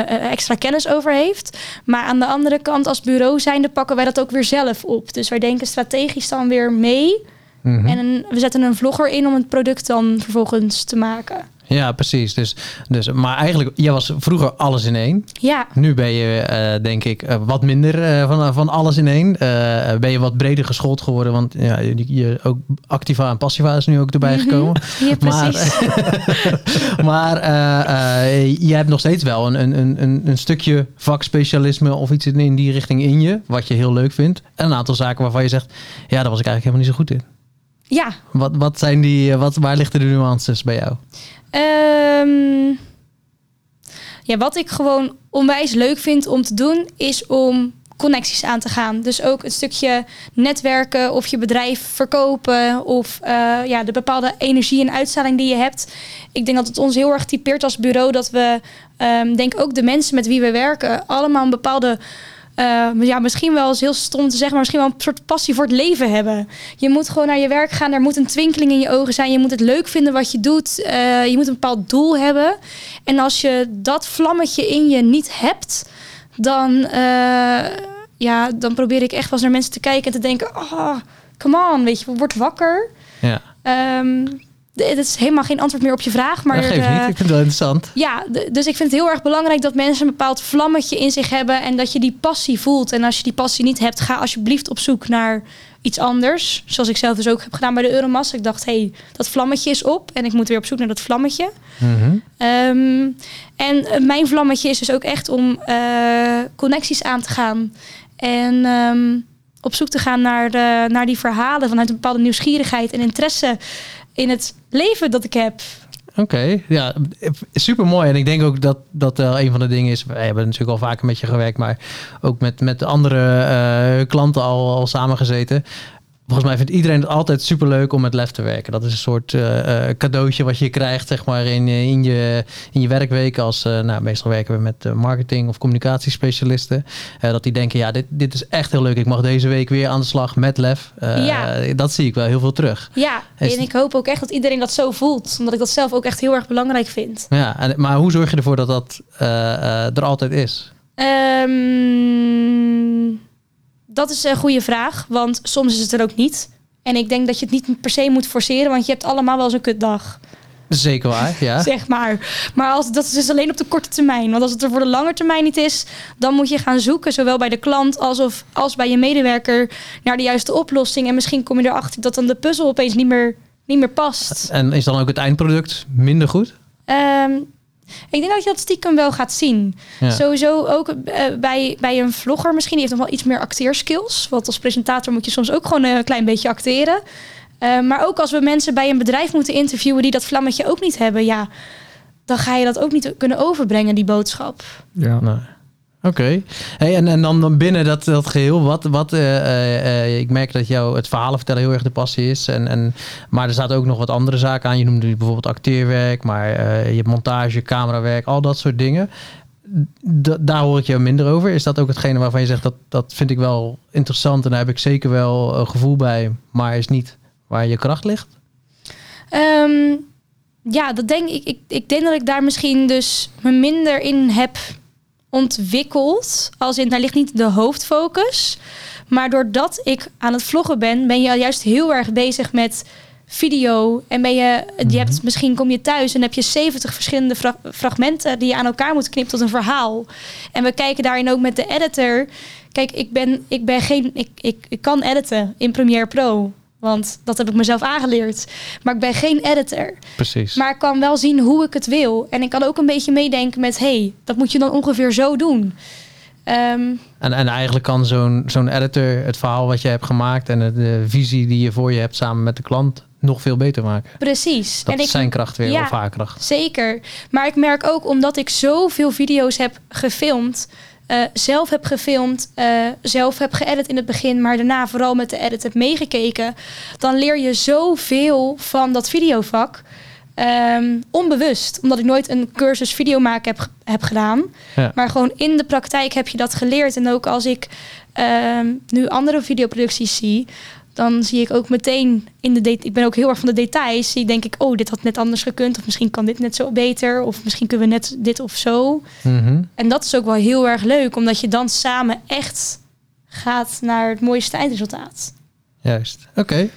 extra kennis over heeft. Maar aan de andere kant, als bureau zijnde, pakken wij dat ook weer zelf op. Dus wij denken strategisch dan weer mee. Mhm. En een- we zetten een vlogger in om het product dan vervolgens te maken. Ja, precies. Dus, dus, maar eigenlijk, jij was vroeger alles in één. Ja, Nu ben je, eh, denk ik, eh, wat minder eh, van, van alles in één. Ben je wat breder geschoold geworden. Want ja, je, je, ook Activa en Passiva is nu ook erbij Mhm. gekomen. <laughs> ja Maar, precies. <laughs> maar eh, je hebt nog steeds wel een, een, een- een, een stukje vakspecialisme of iets in, in die richting in je. Wat je heel leuk vindt. En een aantal zaken waarvan je zegt, ja, daar was ik eigenlijk helemaal niet zo goed in. Ja, Wat, wat zijn die, eh, wat, waar liggen de nuances bij jou? Ehm, ja, wat ik gewoon onwijs leuk vind om te doen, is om connecties aan te gaan. Dus ook een stukje netwerken of je bedrijf verkopen of eh, ja, de bepaalde energie en uitstraling die je hebt. Ik denk dat het ons heel erg typeert als bureau dat we, ehm, denk ook de mensen met wie we werken, allemaal een bepaalde eh, ja, misschien wel eens heel stom te zeggen, maar misschien wel een soort passie voor het leven hebben. Je moet gewoon naar je werk gaan, er moet een twinkeling in je ogen zijn. Je moet het leuk vinden wat je doet. Eh, je moet een bepaald doel hebben. En als je dat vlammetje in je niet hebt, dan, eh, ja, dan probeer ik echt wel eens naar mensen te kijken en te denken: oh, come on, weet je, word wakker. Ja, Ehm dit is helemaal geen antwoord meer op je vraag, maar dat geeft eh, niet. Ik vind het wel interessant. ja, dus ik vind het heel erg belangrijk dat mensen een bepaald vlammetje in zich hebben en dat je die passie voelt. En als je die passie niet hebt, ga alsjeblieft op zoek naar iets anders. Zoals ik zelf dus ook heb gedaan bij de Euromast. Ik dacht, hé, hey, dat vlammetje is op en ik moet weer op zoek naar dat vlammetje. Mhm. Ehm, en eh, mijn vlammetje is dus ook echt om eh, connecties aan te gaan. En ehm, op zoek te gaan naar, de, naar die verhalen vanuit een bepaalde nieuwsgierigheid en interesse in het leven dat ik heb. Oké, ja, super mooi. En ik denk ook dat dat wel een van de dingen is. Wij hebben natuurlijk al vaker met je gewerkt, maar ook met, met andere eh, klanten al, al samengezeten. Volgens mij vindt iedereen het altijd super leuk om met lef te werken. Dat is een soort eh, eh, cadeautje wat je krijgt zeg maar, in, eh, in, je, in je werkweek. Als, nou, meestal werken we met marketing of communicatiespecialisten. Dat die denken, ja, dit, dit is echt heel leuk. Ik mag deze week weer aan de slag met lef. Ja. Dat zie ik wel heel veel terug. Ja, Is- en ik hoop ook echt dat iedereen dat zo voelt. Omdat ik dat zelf ook echt heel erg belangrijk vind. Ja, en, maar hoe zorg je ervoor dat dat er altijd is? Ehm, dat is een goede vraag, want soms is het er ook niet. En ik denk dat je het niet per se moet forceren, want je hebt allemaal wel zo'n kutdag, Zeker waar, ja. <laughs> zeg maar. Maar als, dat is dus alleen op de korte termijn. Want als het er voor de lange termijn niet is, dan moet je gaan zoeken, zowel bij de klant als, of, als bij je medewerker, naar de juiste oplossing. En misschien kom je erachter dat dan de puzzel opeens niet meer, niet meer past. En is dan ook het eindproduct minder goed? Ehm, ik denk dat je dat stiekem wel gaat zien. Ja. Sowieso ook eh, bij, bij een vlogger misschien. Die heeft nog wel iets meer acteerskills. Want als presentator moet je soms ook gewoon een klein beetje acteren. Eh, maar ook als we mensen bij een bedrijf moeten interviewen die dat vlammetje ook niet hebben. Ja, dan ga je dat ook niet kunnen overbrengen, die boodschap. Ja. Nee. Oké. Hey, en, en dan, dan binnen dat, dat geheel, wat, wat eh, eh, eh, ik merk dat jou het verhalen vertellen heel erg de passie is. En, en, maar er zaten ook nog wat andere zaken aan. Je noemde bijvoorbeeld acteerwerk, maar je montage, camerawerk, al dat soort dingen. Daar hoor ik je minder over. Is dat ook hetgene waarvan je zegt dat dat vind ik wel interessant en daar heb ik zeker wel een gevoel bij, maar is niet waar je kracht ligt? Ehm, ja, dat denk ik, ik. Ik denk dat ik daar misschien dus me minder in heb ontwikkeld. Als in, daar ligt niet de hoofdfocus. Maar doordat ik aan het vloggen ben, ben je juist heel erg bezig met video. En ben je, je hebt, misschien kom je thuis en heb je 70 verschillende fra- fragmenten die je aan elkaar moet knippen tot een verhaal. En we kijken daarin ook met de editor. Kijk, ik ben, ik ben geen, ik, ik, ik kan editen in Premiere Pro. Want dat heb ik mezelf aangeleerd. Maar ik ben geen editor. Precies. Maar ik kan wel zien hoe ik het wil. En ik kan ook een beetje meedenken met... hey, dat moet je dan ongeveer zo doen. Ehm, En, en eigenlijk kan zo'n zo'n editor het verhaal wat je hebt gemaakt en de, de visie die je voor je hebt samen met de klant nog veel beter maken. precies. Dat en is ik, zijn kracht weer, Ja. of haar kracht. Zeker. Maar ik merk ook omdat ik zoveel video's heb gefilmd, eh, zelf heb gefilmd, eh, zelf heb geëdit in het begin, maar daarna vooral met de edit heb meegekeken, dan leer je zoveel van dat videovak. ehm, onbewust, omdat ik nooit een cursus video maken heb, heb gedaan. Ja. Maar gewoon in de praktijk heb je dat geleerd. En ook als ik ehm, nu andere videoproducties zie, dan zie ik ook meteen in de ik ben ook heel erg van de details. Zie denk ik, oh, dit had net anders gekund of misschien kan dit net zo beter of misschien kunnen we net dit of zo. Mhm. En dat is ook wel heel erg leuk, omdat je dan samen echt gaat naar het mooiste eindresultaat. Juist. Oké,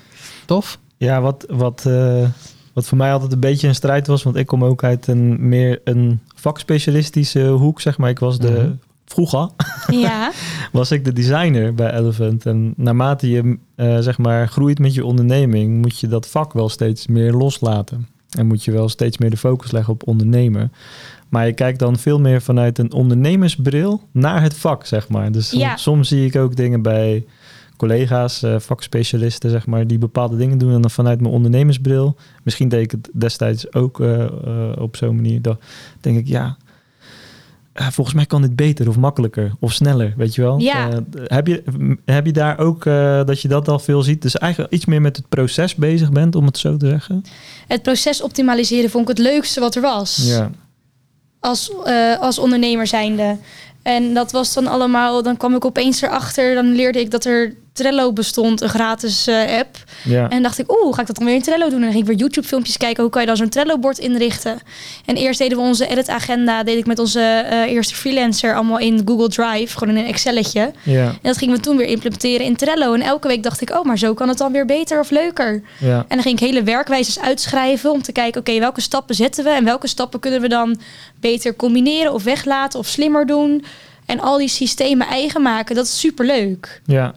tof. Ja, wat, wat, eh, wat voor mij altijd een beetje een strijd was, want ik kom ook uit een meer een vakspecialistische hoek, zeg maar. Ik was de, Mhm. Vroeger <laughs> Ja, was ik de designer bij Elephant. En naarmate je eh, zeg maar groeit met je onderneming, moet je dat vak wel steeds meer loslaten. En moet je wel steeds meer de focus leggen op ondernemen. Maar je kijkt dan veel meer vanuit een ondernemersbril naar het vak, zeg maar. Dus Ja. soms zie ik ook dingen bij collega's, eh, vakspecialisten, zeg maar, die bepaalde dingen doen. En dan vanuit mijn ondernemersbril, misschien deed ik het destijds ook eh, op zo'n manier. Dan denk ik, ja, volgens mij kan dit beter of makkelijker of sneller, weet je wel? Ja. Eh, heb, je, heb je daar ook eh, dat je dat al veel ziet? Dus eigenlijk iets meer met het proces bezig bent, om het zo te zeggen? het proces optimaliseren vond ik het leukste wat er was. Ja, als, eh, als ondernemer zijnde. En dat was dan allemaal, dan kwam ik opeens erachter, dan leerde ik dat er Trello bestond, een gratis eh, app. ja. En dacht ik, oeh, hoe ga ik dat dan weer in Trello doen? En dan ging ik weer YouTube-filmpjes kijken, hoe kan je dan zo'n Trello-bord inrichten? En eerst deden we onze edit-agenda, deed ik met onze eh, eerste freelancer allemaal in Google Drive, gewoon in een Excelletje. ja, En dat gingen we toen weer implementeren in Trello. En elke week dacht ik, oh, maar zo kan het dan weer beter of leuker. ja, En dan ging ik hele werkwijzes uitschrijven om te kijken, oké, welke stappen zetten we en welke stappen kunnen we dan beter combineren of weglaten of slimmer doen. En al die systemen eigen maken, dat is superleuk. ja.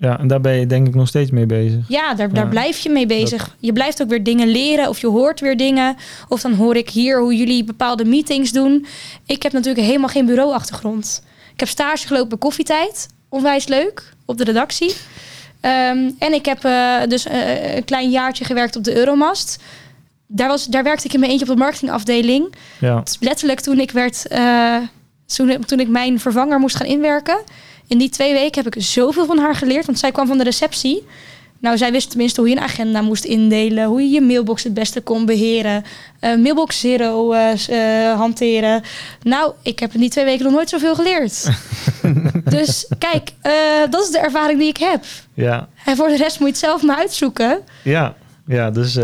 Ja, en daar ben je denk ik nog steeds mee bezig. Ja, daar, daar Ja. blijf je mee bezig. Je blijft ook weer dingen leren of je hoort weer dingen. Of dan hoor ik hier hoe jullie bepaalde meetings doen. Ik heb natuurlijk helemaal geen bureauachtergrond. Ik heb stage gelopen bij Koffietijd. Onwijs leuk, op de redactie. Ehm, en ik heb eh, dus eh, een klein jaartje gewerkt op de Euromast. Daar, was, daar werkte ik in mijn eentje op de marketingafdeling. Ja, Dus letterlijk toen ik werd, eh, toen, toen ik mijn vervanger moest gaan inwerken. In die twee weken heb ik zoveel van haar geleerd. Want zij kwam van de receptie. Nou, zij wist tenminste hoe je een agenda moest indelen. Hoe je je mailbox het beste kon beheren. eh, mailbox zero eh, eh, hanteren. Nou, ik heb in die twee weken nog nooit zoveel geleerd. <laughs> dus kijk, dat is de ervaring die ik heb. ja, En voor de rest moet je het zelf maar uitzoeken. ja. Ja, dus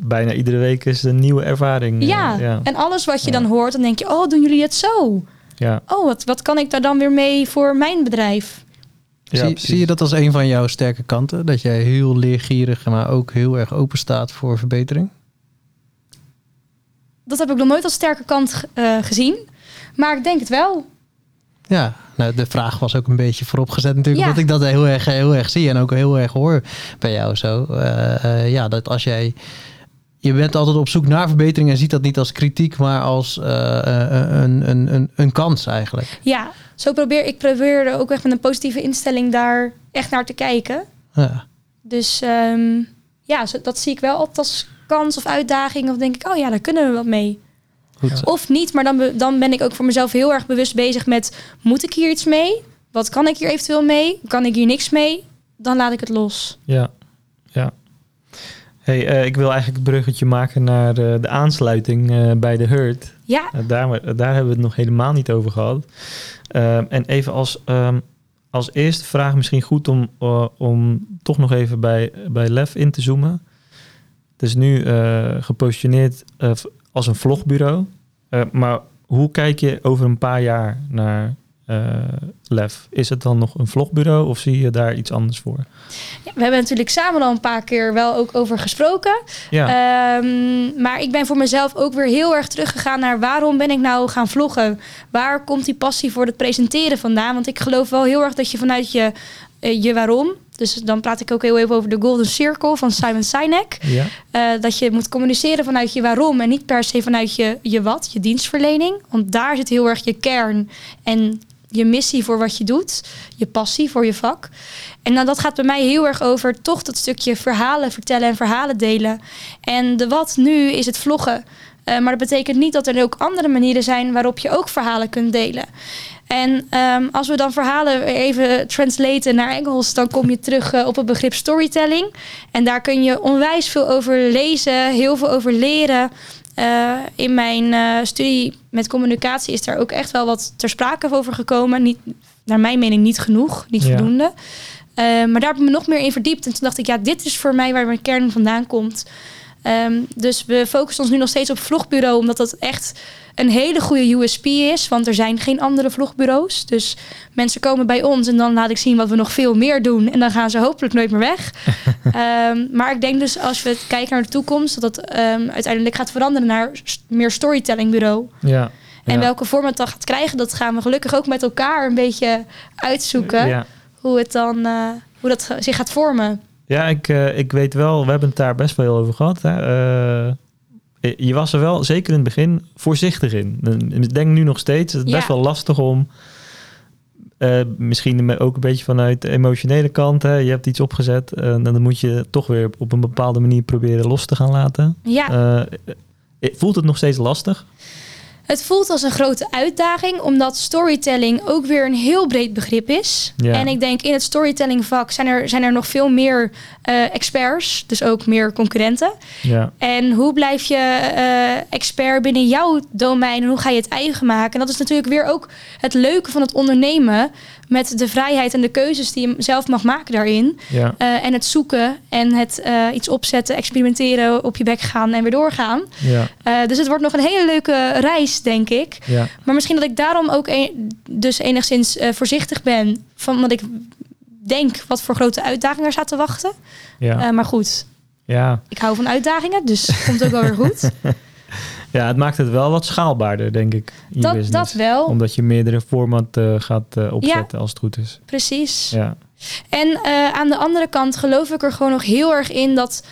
bijna iedere week is een nieuwe ervaring. Ja. ja, en alles wat je Ja. dan hoort, dan denk je... oh, doen jullie het zo? Ja, Oh, wat, wat kan ik daar dan weer mee voor mijn bedrijf? ja, zie, je dat als een van jouw sterke kanten? Dat jij heel leergierig, maar ook heel erg open staat voor verbetering? Dat heb ik nog nooit als sterke kant eh, gezien. Maar ik denk het wel. Ja, nou, de vraag was ook een beetje vooropgezet natuurlijk. Ja. Dat ik dat heel erg, heel erg zie en ook heel erg hoor bij jou zo. Eh, eh, ja, dat als jij... Je bent altijd op zoek naar verbetering en ziet dat niet als kritiek, maar als eh, eh, een, een, een, een kans eigenlijk. Ja, zo probeer ik probeer er ook echt met een positieve instelling daar echt naar te kijken. Ja. Dus ehm, ja, dat zie ik wel altijd als kans of uitdaging. Of denk ik, oh ja, daar kunnen we wat mee. Goed. Of niet, maar dan, dan ben ik ook voor mezelf heel erg bewust bezig met... moet ik hier iets mee? Wat kan ik hier eventueel mee? Kan ik hier niks mee? Dan laat ik het los. Ja, ja. Hey, eh, ik wil eigenlijk het bruggetje maken naar eh, de aansluiting eh, bij de Hurt. Ja, daar, daar hebben we het nog helemaal niet over gehad. Ehm, en even als, ehm, als eerste vraag misschien goed om, om toch nog even bij, bij Lef in te zoomen. Het is nu gepositioneerd als een vlogbureau. Maar hoe kijk je over een paar jaar naar Lef? Is het dan nog een vlogbureau of zie je daar iets anders voor? Ja, we hebben natuurlijk samen al een paar keer wel ook over gesproken. Ja, Ehm, maar ik ben voor mezelf ook weer heel erg teruggegaan naar waarom ben ik nou gaan vloggen? Waar komt die passie voor het presenteren vandaan? Want ik geloof wel heel erg dat je vanuit je, eh, je waarom, Dus dan praat ik ook heel even over de Golden Circle van Simon Sinek. Ja. Eh, dat je moet communiceren vanuit je waarom en niet per se vanuit je, je wat, je dienstverlening. Want daar zit heel erg je kern en je missie voor wat je doet, je passie voor je vak. En dan, dat gaat bij mij heel erg over toch dat stukje verhalen vertellen en verhalen delen. En de wat nu is het vloggen. Eh, maar dat betekent niet dat er ook andere manieren zijn waarop je ook verhalen kunt delen. En ehm, als we dan verhalen even translaten naar Engels, dan kom je terug eh, op het begrip storytelling. En daar kun je onwijs veel over lezen, heel veel over leren. Eh, in mijn eh, studie met communicatie is daar ook echt wel wat ter sprake over gekomen. Niet, naar mijn mening niet genoeg, niet Ja. voldoende. Eh, maar daar heb ik me nog meer in verdiept. En toen dacht ik, ja, dit is voor mij waar mijn kern vandaan komt. Ehm, dus we focussen ons nu nog steeds op vlogbureau, omdat dat echt een hele goede USP is. Want er zijn geen andere vlogbureaus. Dus mensen komen bij ons en dan laat ik zien wat we nog veel meer doen. En dan gaan ze hopelijk nooit meer weg. <laughs> Ehm, maar ik denk dus als we kijken naar de toekomst, dat het ehm, uiteindelijk gaat veranderen naar meer storytellingbureau. Ja. En Ja. welke vorm het dan gaat krijgen, dat gaan we gelukkig ook met elkaar een beetje uitzoeken. Ja. Hoe, het dan, eh, hoe dat zich gaat vormen. Ja, ik, eh, ik weet wel, we hebben het daar best wel heel over gehad. Hè. Eh, je was er wel, zeker in het begin, voorzichtig in. Ik denk nu nog steeds, het is Ja. best wel lastig om... eh, misschien ook een beetje vanuit de emotionele kant. Hè. Je hebt iets opgezet en dan moet je toch weer op een bepaalde manier proberen los te gaan laten. Ja, voelt het nog steeds lastig? Het voelt als een grote uitdaging, omdat storytelling ook weer een heel breed begrip is. Ja. En ik denk in het storytellingvak zijn er, zijn er nog veel meer eh, experts, dus ook meer concurrenten. Ja, En hoe blijf je eh, expert binnen jouw domein en hoe ga je het eigen maken? En dat is natuurlijk weer ook het leuke van het ondernemen met de vrijheid en de keuzes die je zelf mag maken daarin. ja, Eh, en het zoeken en het eh, iets opzetten, experimenteren, op je bek gaan en weer doorgaan. ja, Eh, dus het wordt nog een hele leuke reis, denk ik. ja. Maar misschien dat ik daarom ook een- dus enigszins voorzichtig ben. Van wat ik denk wat voor grote uitdagingen er staat te wachten. ja. Maar goed, ja. ik hou van uitdagingen, dus het komt ook wel weer goed. <laughs> Ja, het maakt het wel wat schaalbaarder, denk ik. je Dat, business. dat wel, Omdat je meerdere format eh, gaat eh, opzetten als het goed is. precies. Ja, En eh, aan de andere kant geloof ik er gewoon nog heel erg in dat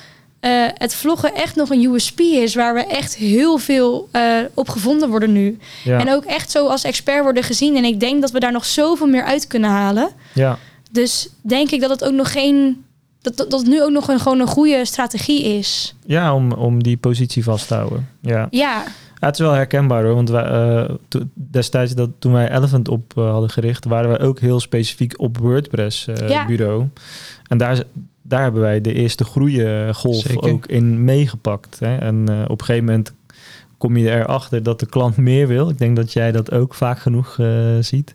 het vloggen echt nog een USP is. Waar we echt heel veel op gevonden worden nu. ja, En ook echt zo als expert worden gezien. En ik denk dat we daar nog zoveel meer uit kunnen halen. ja, Dus denk ik dat het ook nog geen. Dat, dat, nu ook nog een, gewoon een goede strategie is. ja om, om die positie vast te houden. Ja. Ja, Ja, het is wel herkenbaar hoor. Want wij, eh, to- destijds dat, toen wij Elephant op eh, hadden gericht, waren wij ook heel specifiek op WordPress eh, Ja. bureau. En daar, daar hebben wij de eerste groeigolf Zeker. ook in meegepakt. Hè? En op een gegeven moment kom je erachter dat de klant meer wil. Ik denk dat jij dat ook vaak genoeg eh, ziet.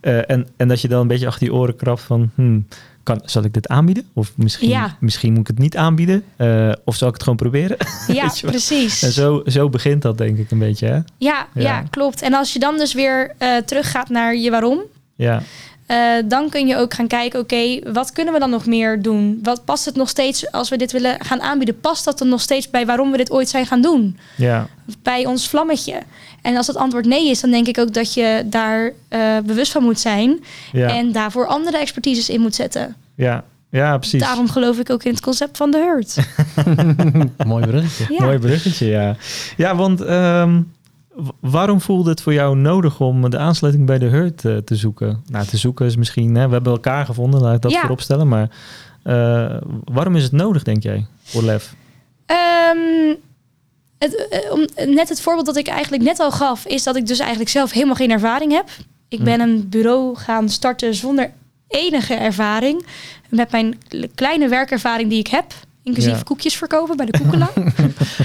Eh, en, en dat je dan een beetje achter je oren krabt van... Hmm, kan, zal ik dit aanbieden? Of misschien, Ja. misschien moet ik het niet aanbieden? Eh, of zal ik het gewoon proberen? <laughs> ja <laughs> precies. En zo, zo begint dat denk ik een beetje, hè? Ja, ja. Ja. klopt. En als je dan dus weer eh, teruggaat naar je waarom. Ja, eh, dan kun je ook gaan kijken, oké, wat kunnen we dan nog meer doen? Wat past het nog steeds, als we dit willen gaan aanbieden, past dat dan nog steeds bij waarom we dit ooit zijn gaan doen? ja, Bij ons vlammetje. En als het antwoord nee is, dan denk ik ook dat je daar eh, bewust van moet zijn. ja, En daarvoor andere expertises in moet zetten. ja, ja, precies. Daarom geloof ik ook in het concept van de hurt. <laughs> Mooi bruggetje. Ja. Mooi bruggetje, ja. Ja, want ehm, waarom voelde het voor jou nodig om de aansluiting bij de Hurt eh, te zoeken? Nou, te zoeken is misschien, hè, we hebben elkaar gevonden, laat ik dat Ja. voorop stellen. Maar eh, waarom is het nodig, denk jij, voor Lef? Ehm, het, eh, net het voorbeeld dat ik eigenlijk net al gaf, is dat ik dus eigenlijk zelf helemaal geen ervaring heb. Ik Hm. ben een bureau gaan starten zonder enige ervaring. Met mijn kleine werkervaring die ik heb. Inclusief Ja. koekjes verkopen bij de koekela.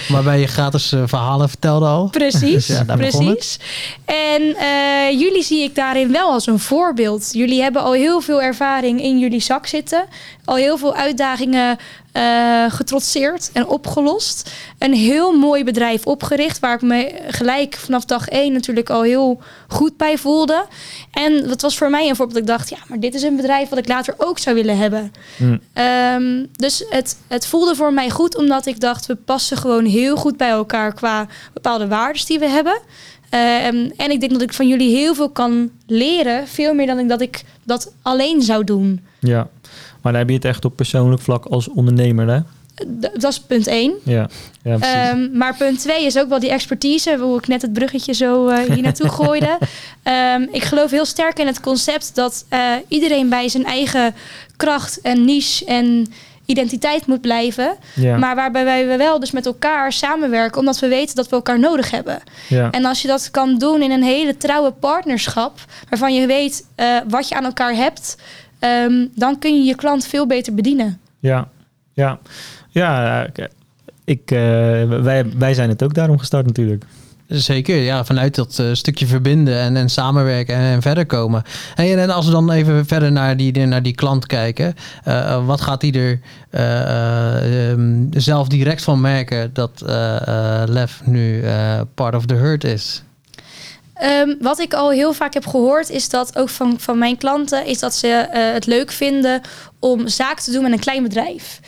Waarbij <laughs> je gratis eh, verhalen vertelde al. Precies, Ja, het. precies. En eh, jullie zie ik daarin wel als een voorbeeld. Jullie hebben al heel veel ervaring in jullie zak zitten. Al heel veel uitdagingen eh, getrotseerd en opgelost. Een heel mooi bedrijf opgericht, waar ik me gelijk vanaf dag één natuurlijk al heel goed bij voelde. En dat was voor mij een voorbeeld. dat Ik dacht, ja, maar dit is een bedrijf wat ik later ook zou willen hebben. Hm, Ehm, dus het, het voelde voor mij goed, omdat ik dacht, we passen gewoon heel goed bij elkaar qua bepaalde waarden die we hebben. Ehm, en ik denk dat ik van jullie heel veel kan leren. Veel meer dan ik dat ik dat alleen zou doen. Ja, maar dan heb je het echt op persoonlijk vlak als ondernemer, hè? Dat is punt één. Ja, ja. Ehm, maar punt twee is ook wel die expertise, hoe ik net het bruggetje zo eh, hier <laughs> naartoe gooide. Ehm, ik geloof heel sterk in het concept dat eh, iedereen bij zijn eigen kracht en niche en identiteit moet blijven. ja, Maar waarbij wij wel dus met elkaar samenwerken, omdat we weten dat we elkaar nodig hebben. ja, En als je dat kan doen in een hele trouwe partnerschap, waarvan je weet eh, wat je aan elkaar hebt, ehm, dan kun je je klant veel beter bedienen. ja, ja. Ja, ik, ik, eh, wij, wij zijn het ook daarom gestart natuurlijk. Zeker, ja, vanuit dat eh, stukje verbinden en, en samenwerken en, en verder komen. Hey, en als we dan even verder naar die, naar die klant kijken, eh, eh, wat gaat hij er eh, eh, ehm, zelf direct van merken dat eh, eh, Lef nu eh, part of the herd is? Ehm, wat ik al heel vaak heb gehoord, is dat ook van, van mijn klanten, is dat ze eh, het leuk vinden om zaken te doen met een klein bedrijf.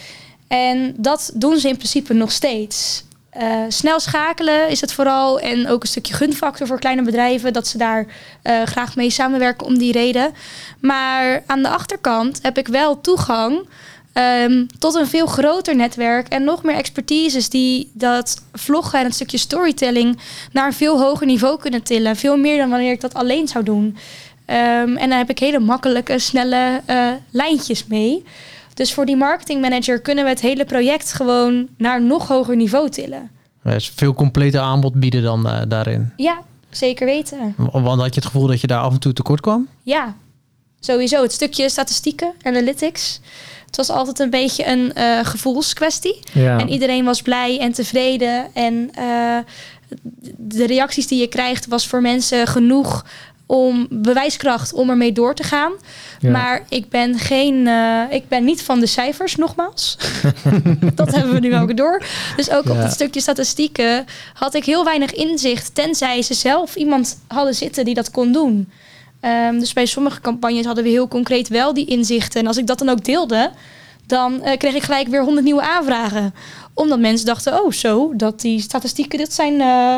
En dat doen ze in principe nog steeds. Eh, snel schakelen is het vooral. En ook een stukje gunfactor voor kleine bedrijven. Dat ze daar eh, graag mee samenwerken om die reden. Maar aan de achterkant heb ik wel toegang ehm, tot een veel groter netwerk. En nog meer expertises die dat vloggen en het stukje storytelling naar een veel hoger niveau kunnen tillen. Veel meer dan wanneer ik dat alleen zou doen. Ehm, en daar heb ik hele makkelijke, snelle eh, lijntjes mee. Dus voor die marketingmanager kunnen we het hele project gewoon naar een nog hoger niveau tillen. Er is veel completer aanbod bieden dan eh, daarin. Ja, zeker weten. Want had je het gevoel dat je daar af en toe tekort kwam? Ja, sowieso. Het stukje statistieken, analytics. Het was altijd een beetje een eh, gevoelskwestie. Ja, En iedereen was blij en tevreden. En eh, de reacties die je krijgt was voor mensen genoeg om bewijskracht om ermee door te gaan. ja. Maar ik ben geen, eh, ik ben niet van de cijfers, nogmaals. <laughs> dat hebben we nu ook door. Dus ook op het stukje statistieken had ik heel weinig inzicht, tenzij ze zelf iemand hadden zitten die dat kon doen. Ehm, dus bij sommige campagnes hadden we heel concreet wel die inzichten. En als ik dat dan ook deelde, dan eh, kreeg ik gelijk weer honderd nieuwe aanvragen. Omdat mensen dachten, oh zo, dat die statistieken, dit zijn eh,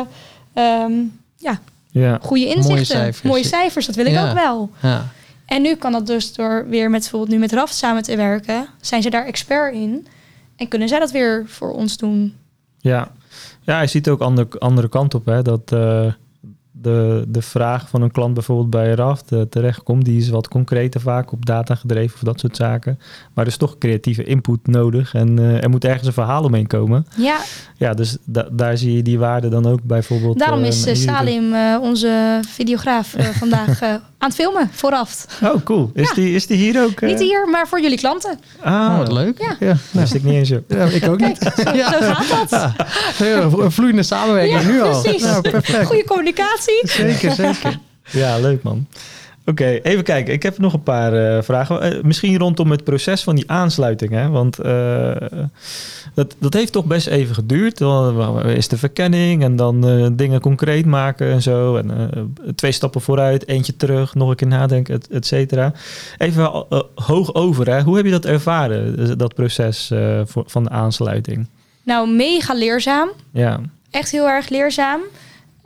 ehm, ja, ja, goede inzichten. cijfers. Mooie cijfers, dat wil ik Ja. ook wel. Ja. En nu kan dat dus door weer met bijvoorbeeld nu met Raft samen te werken, zijn ze daar expert in en kunnen zij dat weer voor ons doen. ja. ja, je ziet ook andere, andere kant op, hè. Dat eh, de, de vraag van een klant bijvoorbeeld bij Raft eh, terechtkomt, die is wat concreter vaak op data gedreven of dat soort zaken. Maar er is toch creatieve input nodig en eh, er moet ergens een verhaal omheen komen. Ja, Ja, dus da- daar zie je die waarde dan ook bijvoorbeeld. daarom eh, is eh. Salim, onze videograaf, vandaag aan het filmen voor Raft. Oh, cool. Is, Ja. die, is die hier ook? eh? Niet hier, maar voor jullie klanten. Ah, Oh, wat leuk. Ja. ja. Wist ik niet eens. Ja, ik ook niet. Zo, zo gaat dat. Ja, een vloeiende samenwerking Ja, nu al. precies. Ja, perfect. Goede communicatie. Zeker, zeker. Ja, leuk man. Oké, even kijken. Ik heb nog een paar eh, vragen. Eh, misschien rondom het proces van die aansluiting. Hè? Want eh, dat, dat heeft toch best even geduurd. Dan is de verkenning en dan dingen concreet maken en zo. En twee stappen vooruit, eentje terug, nog een keer nadenken, et, et cetera. Even hoog over, hè? hoe heb je dat ervaren, dat proces voor, van de aansluiting? Nou, mega leerzaam. Ja, echt heel erg leerzaam.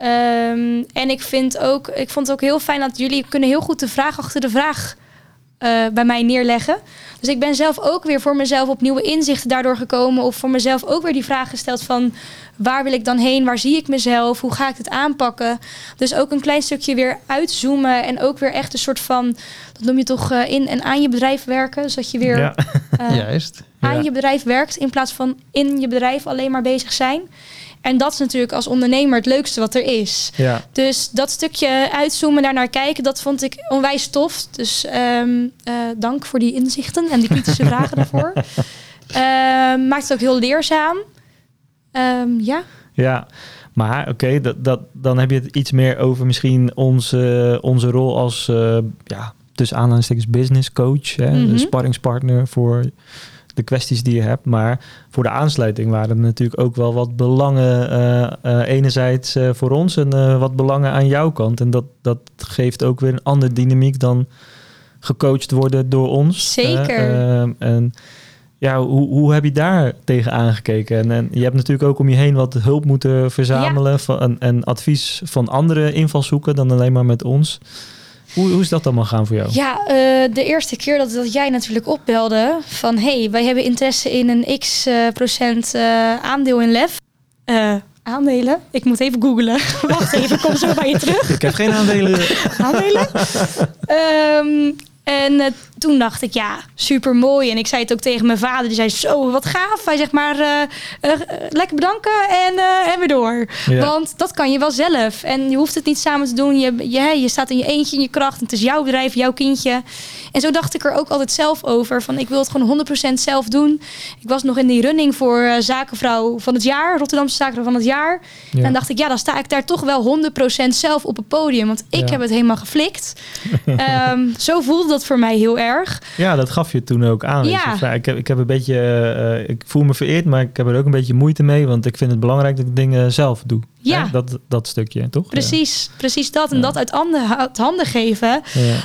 Ehm, en ik vind ook, ik vond het ook heel fijn dat jullie kunnen heel goed de vraag achter de vraag eh, bij mij neerleggen. Dus ik ben zelf ook weer voor mezelf op nieuwe inzichten daardoor gekomen. Of voor mezelf ook weer die vraag gesteld van waar wil ik dan heen? Waar zie ik mezelf? Hoe ga ik het aanpakken? Dus ook een klein stukje weer uitzoomen. En ook weer echt een soort van, dat noem je toch eh, in en aan je bedrijf werken. Zodat je weer ja. eh, <laughs> Juist. aan Ja. je bedrijf werkt in plaats van in je bedrijf alleen maar bezig zijn. En dat is natuurlijk als ondernemer het leukste wat er is. ja. Dus dat stukje uitzoomen, daarnaar kijken, dat vond ik onwijs tof. Dus ehm, eh, dank voor die inzichten en die kritische vragen daarvoor. <laughs> Ehm, maakt het ook heel leerzaam. Ehm, ja, Ja, maar oké, dat, dat, dan heb je het iets meer over misschien onze, onze rol als, eh, ja, tussen aanhalingstekens business coach, hè, een sparringspartner voor de kwesties die je hebt. Maar voor de aansluiting waren er natuurlijk ook wel wat belangen, eh, eh, enerzijds eh, voor ons en wat belangen aan jouw kant. En dat, dat geeft ook weer een andere dynamiek dan gecoacht worden door ons. Zeker. En ja, hoe, hoe heb je daar tegen aangekeken? En, en je hebt natuurlijk ook om je heen wat hulp moeten verzamelen van, en, en advies van andere invalshoeken dan alleen maar met ons. Hoe, hoe is dat allemaal gaan voor jou? Ja, eh, de eerste keer dat, dat jij natuurlijk opbelde van... hey, wij hebben interesse in een x eh, procent eh, aandeel in LEF. Eh, aandelen? Ik moet even googlen. <laughs> Wacht even, kom zo bij je terug. Ik heb geen aandelen. <laughs> aandelen. Ehm, en toen dacht ik, ja, super mooi. En ik zei het ook tegen mijn vader. Die zei, zo, wat gaaf. Hij zegt maar, eh, eh, lekker bedanken en, eh, en weer door. Ja. Want dat kan je wel zelf. En je hoeft het niet samen te doen. Je, je, je staat in je eentje in je kracht. En het is jouw bedrijf, jouw kindje. En zo dacht ik er ook altijd zelf over. Van, ik wil het gewoon 100% zelf doen. Ik was nog in die running voor zakenvrouw van het jaar. Rotterdamse zakenvrouw van het jaar. Ja. En dacht ik, ja, dan sta ik daar toch wel 100% zelf op het podium. Want ik Ja. heb het helemaal geflikt. <laughs> Ehm, zo voelde dat voor mij heel erg. Ja, dat gaf je toen ook aan. Ja. je. Van, ik, heb, ik heb een beetje, eh, ik voel me vereerd, maar ik heb er ook een beetje moeite mee, want ik vind het belangrijk dat ik dingen zelf doe. Ja. Hè? Dat, dat stukje, toch? Precies, precies dat. En Ja. dat uit handen, uit handen geven.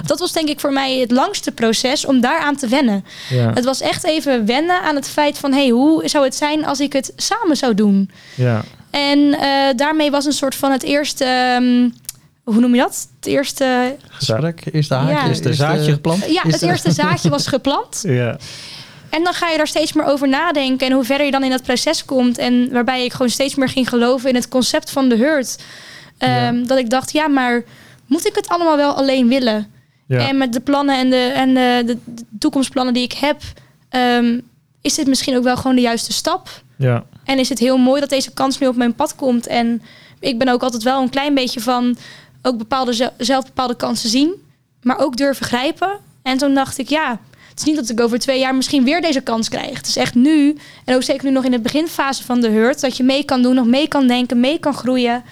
Dat was denk ik voor mij het langste proces om daaraan te wennen. Het was echt even wennen aan het feit van... hey, hoe zou het zijn als ik het samen zou doen? ja. En eh, daarmee was een soort van het eerste... ehm, hoe noem je dat? Het eerste... Gesprek, eerste haakje. Ja. Er zaadje geplant? Ja, het er- eerste zaadje was geplant. <laughs> Ja. En dan ga je daar steeds meer over nadenken. En hoe verder je dan in dat proces komt. En waarbij ik gewoon steeds meer ging geloven in het concept van de hurt. Ehm, Dat ik dacht, ja, maar moet ik het allemaal wel alleen willen? Ja. En met de plannen en de, en de, de, de toekomstplannen die ik heb, ehm, is dit misschien ook wel gewoon de juiste stap. ja. En is het heel mooi dat deze kans nu op mijn pad komt. En ik ben ook altijd wel een klein beetje van ook bepaalde zel- zelf bepaalde kansen zien, maar ook durven grijpen. En toen dacht ik, ja, het is niet dat ik over twee jaar misschien weer deze kans krijg. Het is echt nu, en ook zeker nu nog in de beginfase van de hurt, dat je mee kan doen, nog mee kan denken, mee kan groeien.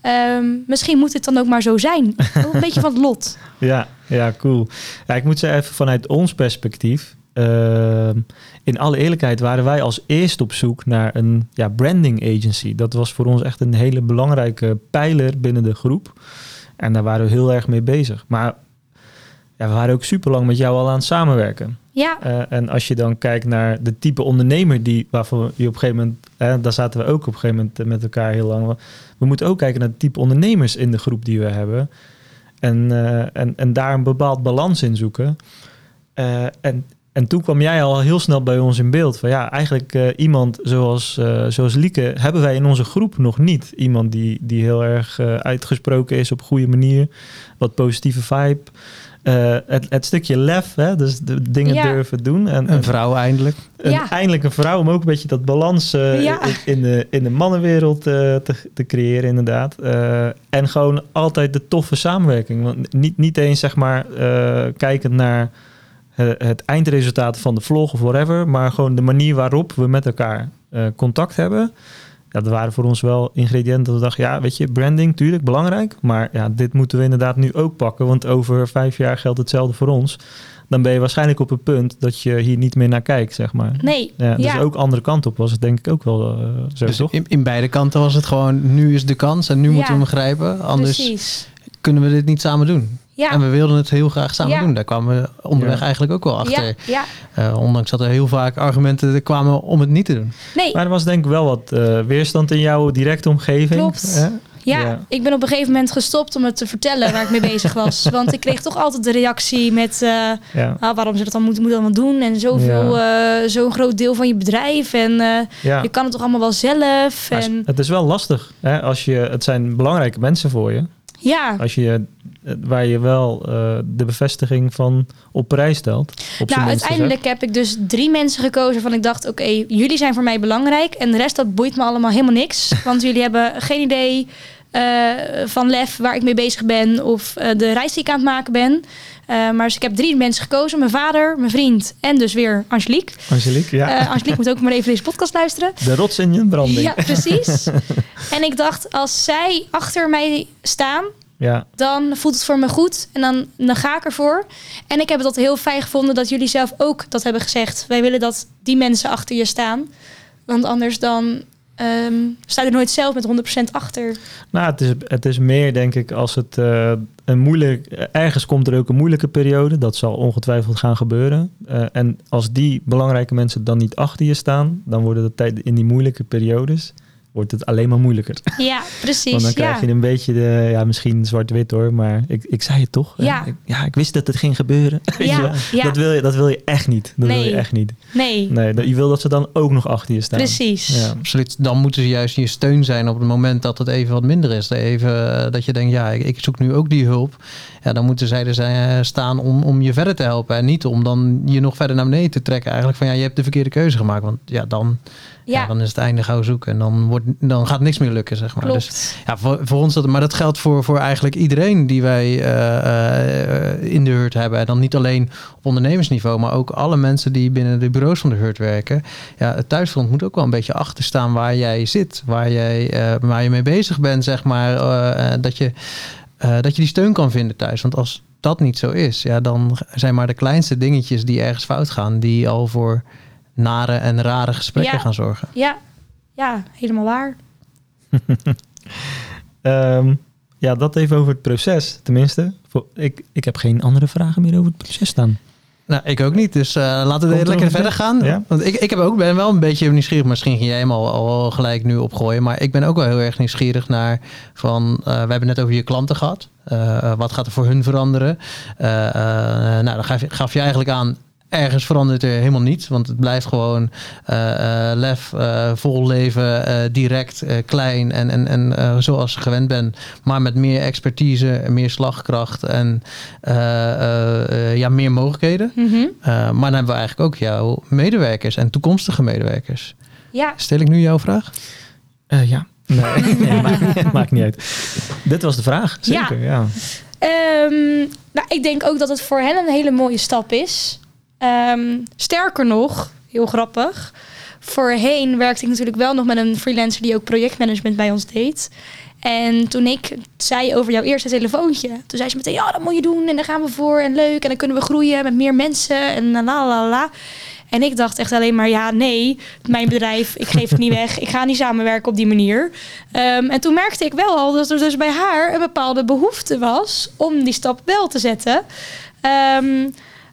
Ehm, misschien moet het dan ook maar zo zijn. <laughs> Een beetje van het lot. Ja, ja, cool. Ja, ik moet zeggen, even vanuit ons perspectief. ehm, in alle eerlijkheid waren wij als eerst op zoek naar een ja, branding agency. Dat was voor ons echt een hele belangrijke pijler binnen de groep. En daar waren we heel erg mee bezig. Maar ja, we waren ook super lang met jou al aan het samenwerken. Ja, Eh, en als je dan kijkt naar de type ondernemer die, waarvan je op een gegeven moment, hè, daar zaten we ook op een gegeven moment eh, met elkaar heel lang. We moeten ook kijken naar het type ondernemers in de groep die we hebben. En, eh, en, en daar een bepaald balans in zoeken. En, en toen kwam jij al heel snel bij ons in beeld. Van ja, eigenlijk eh, iemand zoals, eh, zoals Lieke hebben wij in onze groep nog niet. Iemand die, die heel erg eh, uitgesproken is op een goede manier. Wat positieve vibe. Eh, het, het stukje lef, hè, dus de dingen Ja. durven doen. En, Een vrouw eindelijk. Ja. eindelijk een vrouw om ook een beetje dat balans Ja. in, in de, in de mannenwereld eh, te, te creëren, inderdaad. Eh, en gewoon altijd de toffe samenwerking. Want niet, niet eens zeg maar eh, kijkend naar het eindresultaat van de vlog of whatever, maar gewoon de manier waarop we met elkaar eh, contact hebben. Ja, dat waren voor ons wel ingrediënten dat we dachten, ja, weet je, branding, tuurlijk, belangrijk. Maar ja, dit moeten we inderdaad nu ook pakken, want over vijf jaar geldt hetzelfde voor ons. Dan ben je waarschijnlijk op een punt dat je hier niet meer naar kijkt, zeg maar. nee. Ja, dus Ja. ook andere kant op was het denk ik ook wel eh, zo, Dus toch? in, in beide kanten was het gewoon, nu is de kans en nu Ja. moeten we hem grijpen. Anders Precies. kunnen we dit niet samen doen. Ja. En we wilden het heel graag samen Ja. doen. Daar kwamen we onderweg Ja. eigenlijk ook wel achter. Ja, ja. Eh, ondanks dat er heel vaak argumenten kwamen om het niet te doen. Nee, Maar er was denk ik wel wat eh, weerstand in jouw directe omgeving. Klopt. hè? Ja, Ja. ik ben op een gegeven moment gestopt om het te vertellen waar ik mee bezig was. <laughs> Want ik kreeg toch altijd de reactie met... eh, Ja. ah, waarom ze dat dan moeten, moeten allemaal doen? En zoveel, eh, zo'n groot deel van je bedrijf. En eh, ja. je kan het toch allemaal wel zelf? En het is wel lastig. Hè? Als je, het zijn belangrijke mensen voor je. ja, Als je, waar je wel eh, de bevestiging van op prijs stelt. Op nou uiteindelijk heb ik dus drie mensen gekozen van ik dacht... oké, jullie zijn voor mij belangrijk. En de rest, dat boeit me allemaal helemaal niks. <laughs> Want jullie hebben geen idee eh, van lef waar ik mee bezig ben... of eh, de reis die ik aan het maken ben... Eh, maar dus ik heb drie mensen gekozen. Mijn vader, mijn vriend en dus weer Angelique. Angelique, ja. Eh, Angelique moet ook maar even deze podcast luisteren. de rots in je branding. Ja, precies. <laughs> en ik dacht, als zij achter mij staan, Ja, dan voelt het voor me goed. En dan, dan ga ik ervoor. En ik heb het altijd heel fijn gevonden dat jullie zelf ook dat hebben gezegd. Wij willen dat die mensen achter je staan. Want anders dan ehm, sta je er nooit zelf met 100% achter. Nou, het is, het is meer, denk ik, als het eh, een moeilijk... Ergens komt er ook een moeilijke periode. Dat zal ongetwijfeld gaan gebeuren. Eh, en als die belangrijke mensen dan niet achter je staan... dan worden de tijd in die moeilijke periodes... wordt het alleen maar moeilijker. Ja, <laughs> precies. Want dan krijg ja. je een beetje de... Ja, misschien zwart-wit hoor, maar ik, ik zei het toch. Ja. Ik, ja, ik wist dat het ging gebeuren. <laughs> Weet je wel? Ja, ja. Dat, wil je, dat wil je echt niet. Dat wil je Nee. echt niet. Nee, Nee, dat, je wil dat ze dan ook nog achter je staan. precies. Ja. Absoluut. Dan moeten ze juist je steun zijn op het moment dat het even wat minder is. Even eh, dat je denkt, ja, ik, ik zoek nu ook die hulp. Ja, dan moeten zij er zijn, staan om, om je verder te helpen. En niet om dan je nog verder naar beneden te trekken. Eigenlijk van, ja, je hebt de verkeerde keuze gemaakt. Want ja, dan, ja. Ja, dan is het einde gauw zoeken. En dan, wordt, dan gaat niks meer lukken, zeg maar. klopt. Dus ja, voor, voor ons dat, maar dat geldt voor, voor eigenlijk iedereen die wij eh, eh, in de hurt hebben. En dan niet alleen op ondernemersniveau, maar ook alle mensen die binnen de bureaus van de hurt werken. Ja, het thuisfront moet ook wel een beetje achterstaan waar jij zit, waar, jij, eh, waar je mee bezig bent, zeg maar. dat, je, dat je die steun kan vinden thuis. Want als dat niet zo is, ja, dan zijn maar de kleinste dingetjes die ergens fout gaan, die al voor nare en rare gesprekken Ja. gaan zorgen. Ja, ja, helemaal waar. <laughs> Ehm, ja, dat even over het proces, tenminste. Voor- Ik, ik heb geen andere vragen meer over het proces staan. Nou, ik ook niet. Dus eh, laten we er lekker verder gaan. Ja. Want ik, ik heb ook, ben wel een beetje nieuwsgierig. Misschien ging jij hem al, al gelijk nu opgooien. Maar ik ben ook wel heel erg nieuwsgierig naar van... eh, we hebben het net over je klanten gehad. Eh, eh, wat gaat er voor hun veranderen? Eh, eh, nou, dan gaf je, gaf je eigenlijk aan... Ergens verandert er helemaal niets, want het blijft gewoon eh, eh, lef, eh, vol leven, eh, direct, eh, klein en, en, en eh, zoals je gewend bent, maar met meer expertise, meer slagkracht en eh, eh, eh, ja, meer mogelijkheden. Mhm. Uh, maar dan hebben we eigenlijk ook jouw medewerkers en toekomstige medewerkers. Ja, Stel ik nu jouw vraag? Eh, ja. Nee, <laughs> nee <laughs> maakt, maakt niet uit. Dit was de vraag, zeker. Ja. Ehm, nou, ik denk ook dat het voor hen een hele mooie stap is. Ehm, sterker nog, heel grappig. Voorheen werkte ik natuurlijk wel nog met een freelancer die ook projectmanagement bij ons deed. En toen ik zei over jouw eerste telefoontje, toen zei ze meteen: Ja, dat moet je doen en daar gaan we voor en leuk en dan kunnen we groeien met meer mensen en la la la. En ik dacht echt alleen maar, ja, nee, mijn bedrijf, ik geef het niet weg. Ik ga niet samenwerken op die manier. Ehm, en toen merkte ik wel al dat er dus bij haar een bepaalde behoefte was om die stap wel te zetten. Ehm,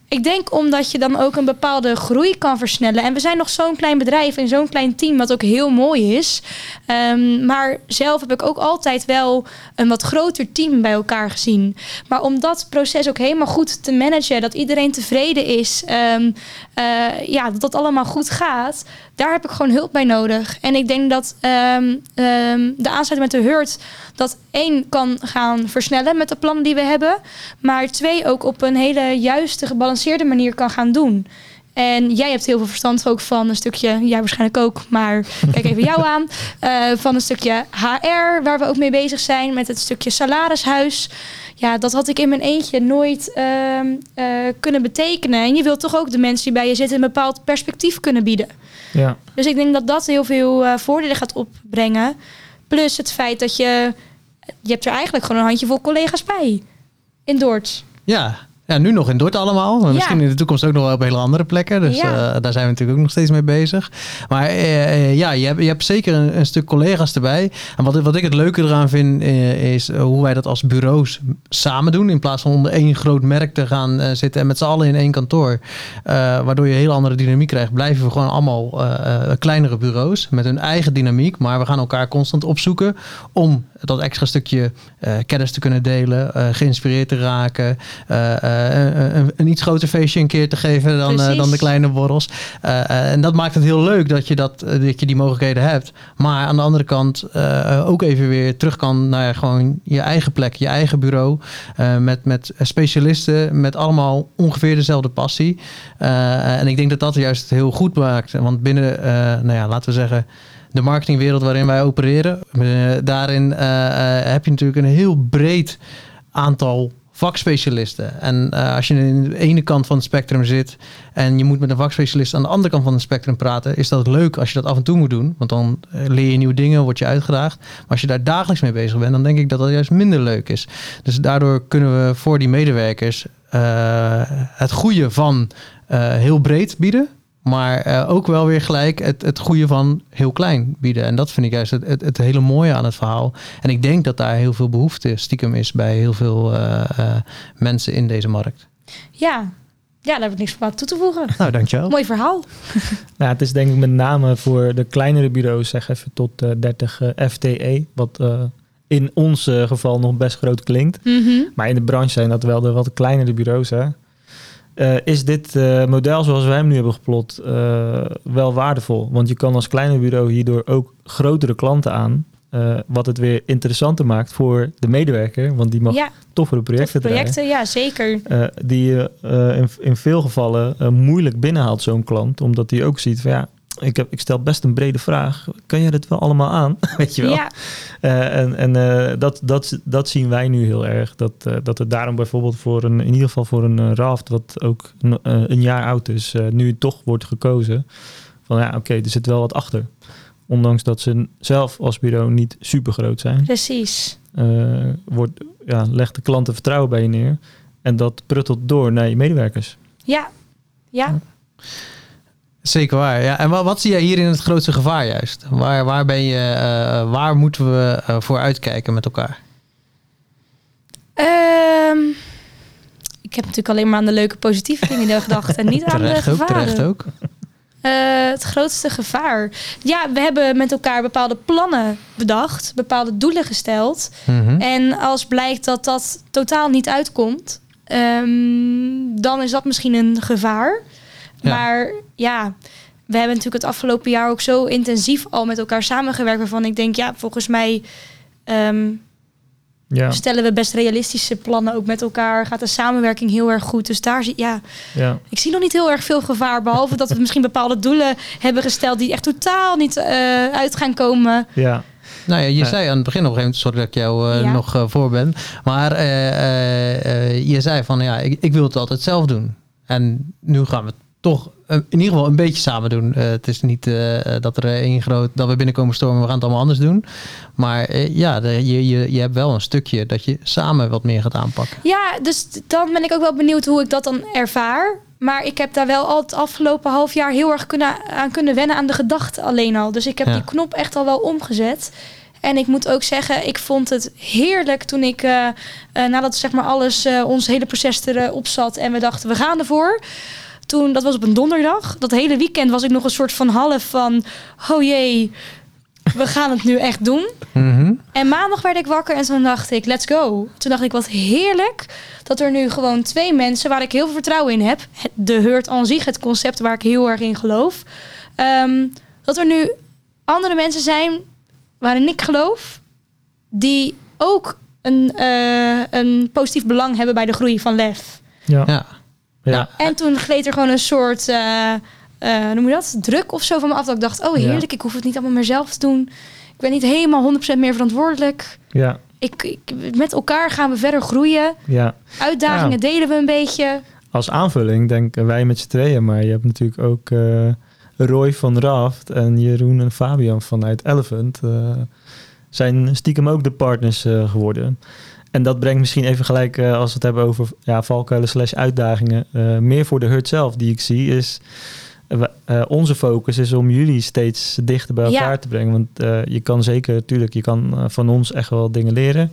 ik denk omdat je dan ook een bepaalde groei kan versnellen. En we zijn nog zo'n klein bedrijf en zo'n klein team, wat ook heel mooi is. Ehm, maar zelf heb ik ook altijd wel een wat groter team bij elkaar gezien. Maar om dat proces ook helemaal goed te managen, dat iedereen tevreden is, ehm, eh, ja, dat dat allemaal goed gaat, daar heb ik gewoon hulp bij nodig. En ik denk dat ehm, de aansluiting met de Hurt dat één kan gaan versnellen met de plannen die we hebben, maar twee ook op een hele juiste, gebalanceerde manier kan gaan doen. En jij hebt heel veel verstand ook van een stukje, jij waarschijnlijk ook, maar <laughs> kijk even jou aan. eh, van een stukje HR, waar we ook mee bezig zijn, met het stukje salarishuis. Ja, dat had ik in mijn eentje nooit ehm, eh, kunnen betekenen. En je wilt toch ook de mensen die bij je zitten een bepaald perspectief kunnen bieden. Ja. Dus ik denk dat dat heel veel eh, voordelen gaat opbrengen. Plus het feit dat je... Je hebt er eigenlijk gewoon een handjevol collega's bij. In Dordt. Ja. Ja, nu nog in Dordt allemaal. Maar Misschien in de toekomst ook nog wel op hele andere plekken. Dus Ja. eh, daar zijn we natuurlijk ook nog steeds mee bezig. Maar eh, eh, ja, je hebt, je hebt zeker een, een stuk collega's erbij. En wat, wat ik het leuke eraan vind, is hoe wij dat als bureaus samen doen. In plaats van onder één groot merk te gaan zitten en met z'n allen in één kantoor. Waardoor je een hele andere dynamiek krijgt. Blijven we gewoon allemaal kleinere bureaus met hun eigen dynamiek. Maar we gaan elkaar constant opzoeken om dat extra stukje kennis te kunnen delen. geïnspireerd te raken. Eh, een, een iets groter feestje een keer te geven dan, eh, dan de kleine borrels. Eh, en dat maakt het heel leuk dat je, dat, dat je die mogelijkheden hebt. Maar aan de andere kant ook even weer terug kan naar gewoon je eigen plek, je eigen bureau. met, met specialisten, met allemaal ongeveer dezelfde passie. En ik denk dat dat juist heel goed maakt. Want binnen, nou ja, laten we zeggen de marketingwereld waarin wij opereren. daarin heb je natuurlijk een heel breed aantal vakspecialisten. En eh, als je in de ene kant van het spectrum zit en je moet met een vakspecialist aan de andere kant van het spectrum praten, is dat leuk als je dat af en toe moet doen. Want dan eh, leer je nieuwe dingen, word je uitgedaagd. Maar als je daar dagelijks mee bezig bent, dan denk ik dat dat juist minder leuk is. Dus daardoor kunnen we voor die medewerkers eh, het goede van heel breed bieden. Maar eh, ook wel weer gelijk het, het goede van heel klein bieden. En dat vind ik juist het, het, het hele mooie aan het verhaal. En ik denk dat daar heel veel behoefte stiekem is bij heel veel eh, eh, mensen in deze markt. Ja. ja, daar heb ik niks van toe te voegen. Nou, dankjewel. Mooi verhaal. <laughs> Nou, het is denk ik met name voor de kleinere bureaus, zeg even tot eh, 30 eh, FTE, wat eh, in ons geval nog best groot klinkt. Mhm. Maar in de branche zijn dat wel de wat kleinere bureaus. Hè? Eh, is dit eh, model zoals wij hem nu hebben geplot eh, wel waardevol? Want je kan als kleine bureau hierdoor ook grotere klanten aan. wat het weer interessanter maakt voor de medewerker. Want die mag Ja, toffere projecten projecten, ja zeker. die je in, in veel gevallen moeilijk binnenhaalt, zo'n klant. Omdat hij ook ziet van ja, ik, heb, ik stel best een brede vraag. Kan je dit wel allemaal aan? <laughs> Weet je wel? Ja, Eh, en en eh, dat, dat, dat zien wij nu heel erg. Dat, eh, dat het daarom bijvoorbeeld voor een, in ieder geval voor een raft, wat ook een, een jaar oud is, nu toch wordt gekozen. Van ja, oké, er zit wel wat achter. Ondanks dat ze zelf als bureau niet super groot zijn, precies. wordt, ja, legt de klanten vertrouwen bij je neer. En dat pruttelt door naar je medewerkers. Ja, ja. Zeker waar. Ja. En wat, wat zie jij hierin het grootste gevaar juist? Waar, waar, ben je, eh, waar moeten we eh, voor uitkijken met elkaar? Ehm, ik heb natuurlijk alleen maar aan de leuke positieve dingen <laughs> gedacht en niet aan de ook, gevaren. terecht ook. Eh, het grootste gevaar. Ja, we hebben met elkaar bepaalde plannen bedacht, bepaalde doelen gesteld. Mhm. En als blijkt dat dat totaal niet uitkomt, ehm, dan is dat misschien een gevaar. Ja. Maar ja, we hebben natuurlijk het afgelopen jaar ook zo intensief al met elkaar samengewerkt. Waarvan ik denk, ja, volgens mij ehm, Ja, stellen we best realistische plannen ook met elkaar. Gaat de samenwerking heel erg goed. Dus daar zie ja, ja, ik zie nog niet heel erg veel gevaar. Behalve dat we <laughs> misschien bepaalde doelen hebben gesteld die echt totaal niet eh, uit gaan komen. ja, Nou ja, je Ja. zei aan het begin op een gegeven moment, sorry dat ik jou eh, Ja. nog eh, voor ben, maar eh, eh, eh, je zei van ja, ik, ik wil het altijd zelf doen. En nu gaan we het toch eh, in ieder geval een beetje samen doen. Eh, het is niet eh, dat er één groot, dat we binnenkomen stormen, we gaan het allemaal anders doen. Maar ja, de- je, je, je hebt wel een stukje dat je samen wat meer gaat aanpakken. Ja, dus dan ben ik ook wel benieuwd hoe ik dat dan ervaar. Maar ik heb daar wel al het afgelopen half jaar heel erg kunnen, aan kunnen wennen aan de gedachte alleen al. Dus ik heb Ja. die knop echt al wel omgezet. En ik moet ook zeggen, ik vond het heerlijk toen ik, nadat zeg maar alles, ons hele proces erop zat en we dachten, we gaan ervoor. Toen, dat was op een donderdag. Dat hele weekend was ik nog een soort van half van, oh jee, we gaan het nu echt doen. Mhm. En maandag werd ik wakker en toen dacht ik, let's go. Toen dacht ik, wat heerlijk dat er nu gewoon twee mensen waar ik heel veel vertrouwen in heb. De Hurt aan zich, het concept waar ik heel erg in geloof. ehm, dat er nu andere mensen zijn waarin ik geloof, die ook een, eh, een positief belang hebben bij de groei van Lef. ja, Ja. Ja. En toen gleed er gewoon een soort, eh, eh, hoe noem je dat, druk of zo van me af. Dat ik dacht, oh Ja. heerlijk, ik hoef het niet allemaal meer zelf te doen. Ik ben niet helemaal 100% meer verantwoordelijk. ja, Ik, ik, met elkaar gaan we verder groeien. ja. Uitdagingen Ja. delen we een beetje. als aanvulling denken wij met z'n tweeën, maar je hebt natuurlijk ook eh, Roy van Raft en Jeroen en Fabian vanuit Elephant. eh, zijn stiekem ook de partners eh, geworden. En dat brengt misschien even gelijk, eh, als we het hebben over ja, valkuilen slash uitdagingen, eh, meer voor de hurt zelf die ik zie, is eh, onze focus is om jullie steeds dichter bij elkaar Ja. te brengen. Want je kan zeker, natuurlijk, je kan van ons echt wel dingen leren.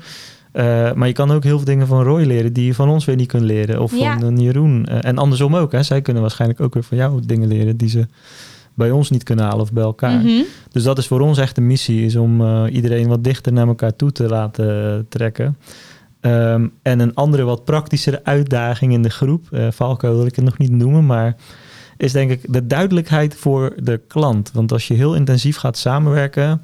Maar je kan ook heel veel dingen van Roy leren die je van ons weer niet kunt leren. Of Ja. van Jeroen. En andersom ook. Hè. Zij kunnen waarschijnlijk ook weer van jou dingen leren die ze bij ons niet kunnen halen of bij elkaar. Mhm. Dus dat is voor ons echt een missie, is om eh, iedereen wat dichter naar elkaar toe te laten eh, trekken. Ehm, en een andere, wat praktischere uitdaging in de groep, eh valkuil wil ik het nog niet noemen, maar is denk ik de duidelijkheid voor de klant. Want als je heel intensief gaat samenwerken,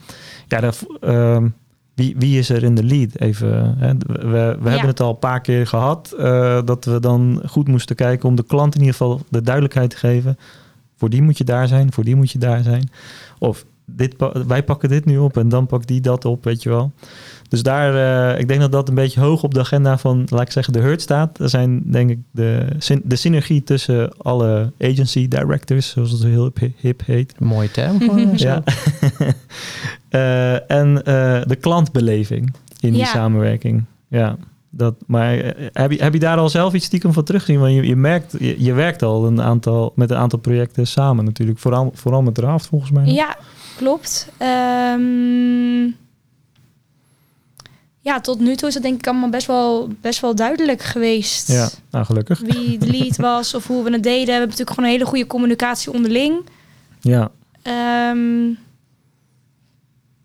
ja, dan, ehm, wie, wie is er in de lead? Even, hè? We, we hebben het al een paar keer gehad, eh, dat we dan goed moesten kijken om de klant in ieder geval de duidelijkheid te geven. Voor die moet je daar zijn, voor die moet je daar zijn. Of dit, wij pakken dit nu op en dan pakt die dat op, weet je wel. Dus daar, eh, ik denk dat dat een beetje hoog op de agenda van, laat ik zeggen, de Hurt staat. Er zijn, denk ik, de, de synergie tussen alle agency directors, zoals het heel hip, hip heet. Mooie term. gewoon. <laughs> Ja. <laughs> Eh, en eh, de klantbeleving in die samenwerking. Ja. Dat, maar eh, heb, je, heb je daar al zelf iets stiekem van teruggezien? Want je, je merkt, je, je werkt al een aantal, met een aantal projecten samen natuurlijk. Vooral, vooral met Raft volgens mij. Ja, klopt. Ehm, ja, tot nu toe is het denk ik allemaal best wel, best wel duidelijk geweest. Ja, nou gelukkig. Wie de lead <laughs> was of hoe we het deden. We hebben natuurlijk gewoon een hele goede communicatie onderling. Ja, Ehm,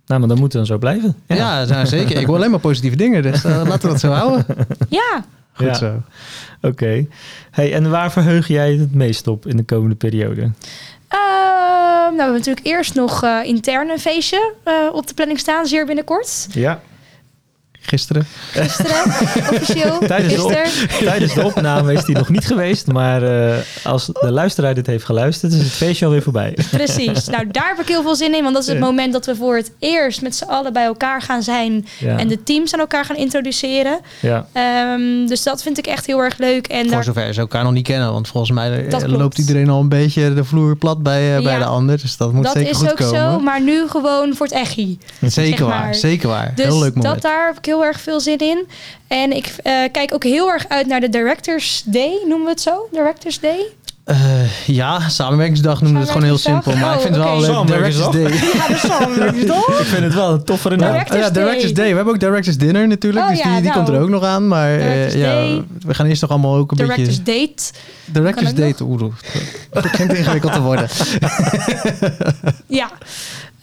nou, maar dan moet het dan zo blijven. Ja, nou, zeker. Ik wil alleen maar positieve dingen, dus eh, laten we dat zo houden. ja, Goed Ja. zo. Oké. Hey, en waar verheug jij het meest op in de komende periode? Ehm, nou, we hebben natuurlijk eerst nog eh intern een feestje eh, op de planning staan, zeer binnenkort. Ja. Gisteren. Gisteren, officieel. <laughs> Tijdens de, op- tijdens de opname is die nog niet geweest. Maar eh, als de luisteraar dit heeft geluisterd, is het feestje alweer voorbij. Precies. Nou, daar heb ik heel veel zin in, want dat is het Ja. moment dat we voor het eerst met z'n allen bij elkaar gaan zijn Ja. en de teams aan elkaar gaan introduceren. ja. Ehm, dus dat vind ik echt heel erg leuk. En Voor daar, zover ze elkaar nog niet kennen. Want volgens mij eh, Dat klopt. loopt iedereen al een beetje de vloer plat bij, eh, bij de ander. Dus dat moet dat zeker is goed ook komen. zo, maar nu gewoon voor het echi. Zeker zeg waar, zeker waar. Dus Heel leuk moment. dat daar heb ik heel erg veel zin in. En ik eh, kijk ook heel erg uit naar de Directors Day, noemen we het zo? Directors Day? Eh, ja, samenwerkingsdag noemen we het gewoon heel simpel. Maar <laughs> ik vind het wel Oh, leuk. Directors Day. Ja, de samenwerkingsdag. Ik vind het wel een toffere naam. Direct- Oh ja, Directors Day. Day. We hebben ook Directors Dinner natuurlijk. Oh dus ja, die, die nou. komt er ook nog aan. Maar eh, Directors ja, Day. we gaan eerst nog allemaal ook een Directors beetje... Date. Directors Kan ook Date. Oeh, dat begint ingewikkeld te worden. <laughs> Ja.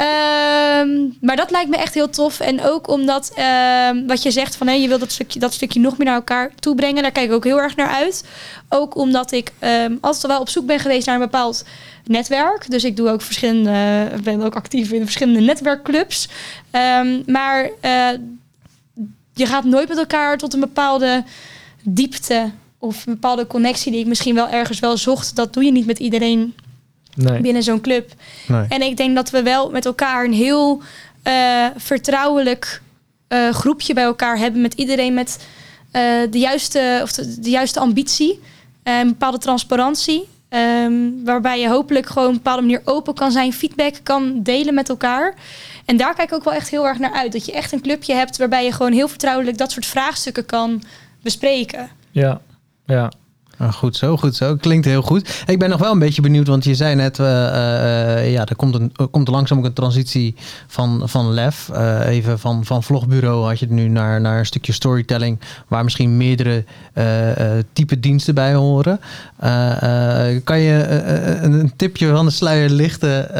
Ehm, maar dat lijkt me echt heel tof. En ook omdat ehm, wat je zegt van hé, je wil dat stukje, dat stukje nog meer naar elkaar toe brengen. Daar kijk ik ook heel erg naar uit. Ook omdat ik ehm, altijd al wel op zoek ben geweest naar een bepaald netwerk. Dus ik doe ook verschillende, ben ook actief in verschillende netwerkclubs. Maar eh, je gaat nooit met elkaar tot een bepaalde diepte of een bepaalde connectie die ik misschien wel ergens wel zocht. Dat doe je niet met iedereen Nee. binnen zo'n club. Nee. En ik denk dat we wel met elkaar een heel eh, vertrouwelijk eh, groepje bij elkaar hebben. Met iedereen met eh, de, juiste, of de, de juiste ambitie. een bepaalde transparantie. ehm, waarbij je hopelijk gewoon op een bepaalde manier open kan zijn. Feedback kan delen met elkaar. En daar kijk ik ook wel echt heel erg naar uit. Dat je echt een clubje hebt waarbij je gewoon heel vertrouwelijk dat soort vraagstukken kan bespreken. Ja. Ja. Ah, goed zo, goed zo. Klinkt heel goed. Ik ben nog wel een beetje benieuwd, want je zei net, eh, eh, eh, ja, er komt, een, komt langzaam ook een transitie van, van LEF. Even van, van vlogbureau had je het nu naar, naar een stukje storytelling, waar misschien meerdere type diensten bij horen. Kan je een, tipje van de sluier lichten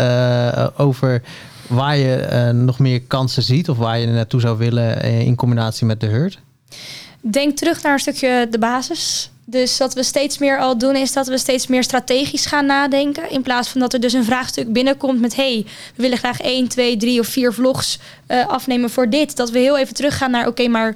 over waar je nog meer kansen ziet of waar je naartoe zou willen in combinatie met de herd? Denk terug naar een stukje de basis. Dus wat we steeds meer al doen, is dat we steeds meer strategisch gaan nadenken. In plaats van dat er dus een vraagstuk binnenkomt met: hey, we willen graag 1, 2, 3 of 4 vlogs eh, afnemen voor dit. Dat we heel even teruggaan naar: oké, maar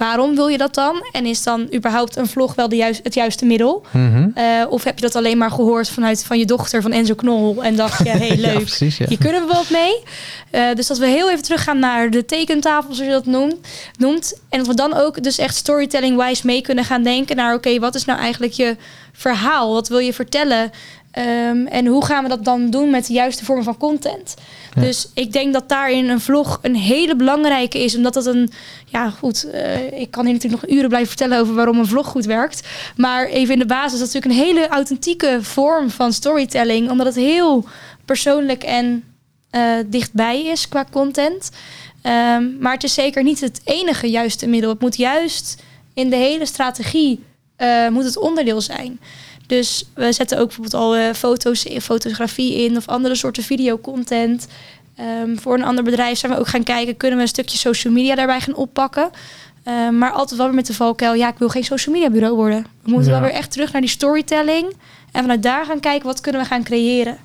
waarom wil je dat dan? En is dan überhaupt een vlog wel de juist, het juiste middel? Mhm. Eh, of heb je dat alleen maar gehoord vanuit van je dochter van Enzo Knol en dacht je: hey, <laughs> leuk. Ja, precies. Ja. Hier kunnen we wat mee. Eh, dus dat we heel even teruggaan naar de tekentafel, zoals je dat noemt. noemt. En dat we dan ook dus echt storytelling-wise mee kunnen gaan denken naar... oké, wat is nou eigenlijk je verhaal? Wat wil je vertellen? Ehm, en hoe gaan we dat dan doen met de juiste vormen van content? Dus ik denk dat daarin een vlog een hele belangrijke is. Omdat dat een... Ja, goed. eh, ik kan hier natuurlijk nog uren blijven vertellen over waarom een vlog goed werkt. Maar even in de basis, dat is natuurlijk een hele authentieke vorm van storytelling. Omdat het heel persoonlijk en eh, dichtbij is qua content. Ehm, maar het is zeker niet het enige juiste middel. Het moet juist in de hele strategie eh, moet het onderdeel zijn. Dus we zetten ook bijvoorbeeld al eh, foto's, fotografie in of andere soorten videocontent. Ehm, voor een ander bedrijf zijn we ook gaan kijken, kunnen we een stukje social media daarbij gaan oppakken. Ehm, maar altijd wel weer met de valkuil, ja, ik wil geen social media bureau worden. We moeten Ja. wel weer echt terug naar die storytelling. En vanuit daar gaan kijken, wat kunnen we gaan creëren.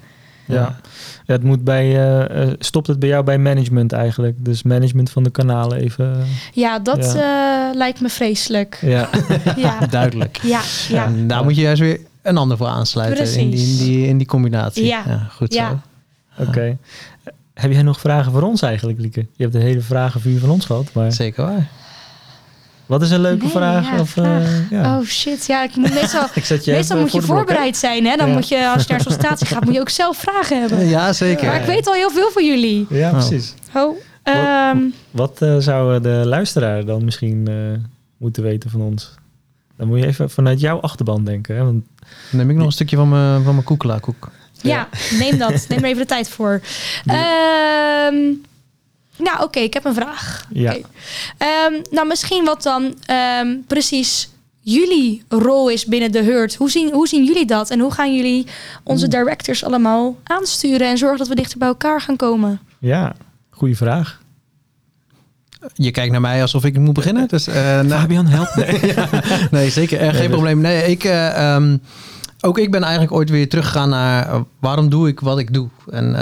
Ja. Ja, het moet bij, eh, eh, stopt het bij jou bij management eigenlijk? Dus management van de kanalen even. Ja, dat eh, lijkt me vreselijk. Ja, <laughs> Ja, Duidelijk. ja, ja. En daar moet je juist weer een ander voor aansluiten in die, in, die, in die combinatie. Ja. goed Ja. zo. oké. Heb jij nog vragen voor ons eigenlijk, Lieke? Je hebt de hele vragenvuur van ons gehad, maar Zeker waar. wat is een leuke Nee, vraag? ja, of, eh, ja. Oh shit, ja, ik moet meestal, <laughs> Ik zet je meestal moet je blok, voorbereid zijn. Hè? Dan Ja. moet je, als je naar zo'n <laughs> sollicitatie gaat, moet je ook zelf vragen hebben. Ja, zeker. Maar ik weet al heel veel van jullie. Ja, Oh. precies. Oh, ehm, Wat eh, zou de luisteraar dan misschien eh, moeten weten van ons? Dan moet je even vanuit jouw achterban denken. Hè? Want, Dan neem ik nog een stukje van mijn, van mijn koekelaarkoek. Ja, neem dat. Neem er even de tijd voor. <laughs> Ehm, nou, oké, ik heb een vraag. ja. Oké. Ehm, nou, misschien wat dan ehm, precies jullie rol is binnen de hurt. Hoe zien, hoe zien jullie dat? En hoe gaan jullie onze directors allemaal aansturen en zorgen dat we dichter bij elkaar gaan komen? ja, goede vraag. Je kijkt naar mij alsof ik moet beginnen. Dus, eh, nou, Fabian, help. Nee. <laughs> ja, nee, zeker. Eh, geen dus- probleem. Nee, ik, eh, ehm, ook ik ben eigenlijk ooit weer teruggegaan naar waarom doe ik wat ik doe. En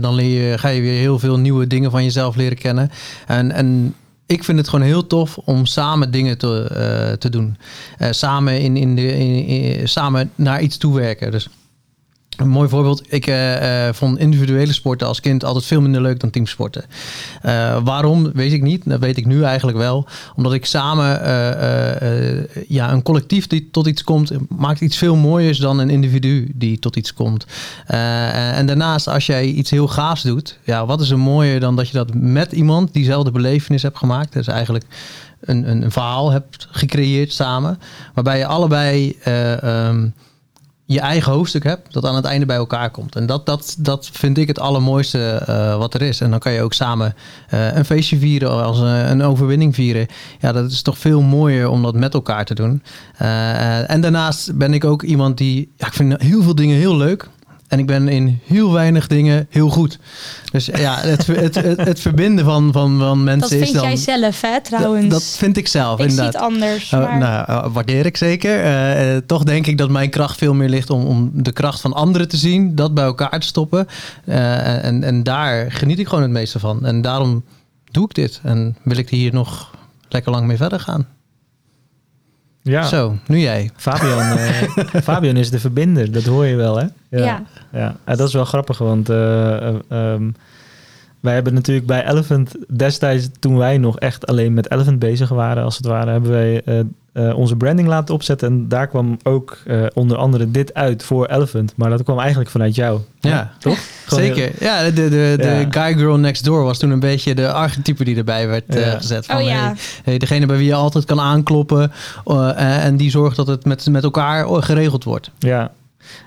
dan leer je, ga je weer heel veel nieuwe dingen van jezelf leren kennen. En, en ik vind het gewoon heel tof om samen dingen te, te doen. Samen, in, in de, in, in- samen naar iets toe werken. Dus een mooi voorbeeld. Ik eh, eh, vond individuele sporten als kind altijd veel minder leuk dan teamsporten. Eh, waarom, weet ik niet. Dat weet ik nu eigenlijk wel. Omdat ik samen ja, een collectief die tot iets komt, maakt iets veel mooiers dan een individu die tot iets komt. En daarnaast, als jij iets heel gaafs doet, ja, wat is er mooier dan dat je dat met iemand diezelfde belevenis hebt gemaakt? Dus eigenlijk een, een, een verhaal hebt gecreëerd samen, waarbij je allebei. eh, ehm, je eigen hoofdstuk hebt, dat aan het einde bij elkaar komt. En dat, dat, dat vind ik het allermooiste eh, wat er is. En dan kan je ook samen eh, een feestje vieren, als een, een overwinning vieren. Ja, dat is toch veel mooier om dat met elkaar te doen. Eh, en daarnaast ben ik ook iemand die, ja, ik vind heel veel dingen heel leuk. En ik ben in heel weinig dingen heel goed. Dus ja, het, <laughs> het, het, het verbinden van, van, van mensen Dat is vind dan... jij zelf, hè, dat, trouwens. dat vind ik zelf, ik zie inderdaad. het anders. Oh, maar... nou, eh, waardeer ik zeker. Eh, eh, toch denk ik dat mijn kracht veel meer ligt om, om de kracht van anderen te zien, dat bij elkaar te stoppen. Eh, en, en daar geniet ik gewoon het meeste van. En daarom doe ik dit. En wil ik hier nog lekker lang mee verder gaan. Ja, Zo, nu jij. Fabian, <laughs> eh, Fabian is de verbinder, dat hoor je wel, hè? Ja. ja. En dat is wel grappig, want ehm, wij hebben natuurlijk bij Elephant destijds, toen wij nog echt alleen met Elephant bezig waren, als het ware, hebben wij eh, eh, onze branding laten opzetten. En daar kwam ook eh, onder andere dit uit voor Elephant. Maar dat kwam eigenlijk vanuit jou. Ja, toch? Gewoon heel- Zeker. Ja, de, de, de, guy girl next door was toen een beetje de archetype die erbij werd eh, Ja. gezet. Van, Oh ja. hey, hey, degene bij wie je altijd kan aankloppen. eh, en die zorgt dat het met, met elkaar geregeld wordt. Ja.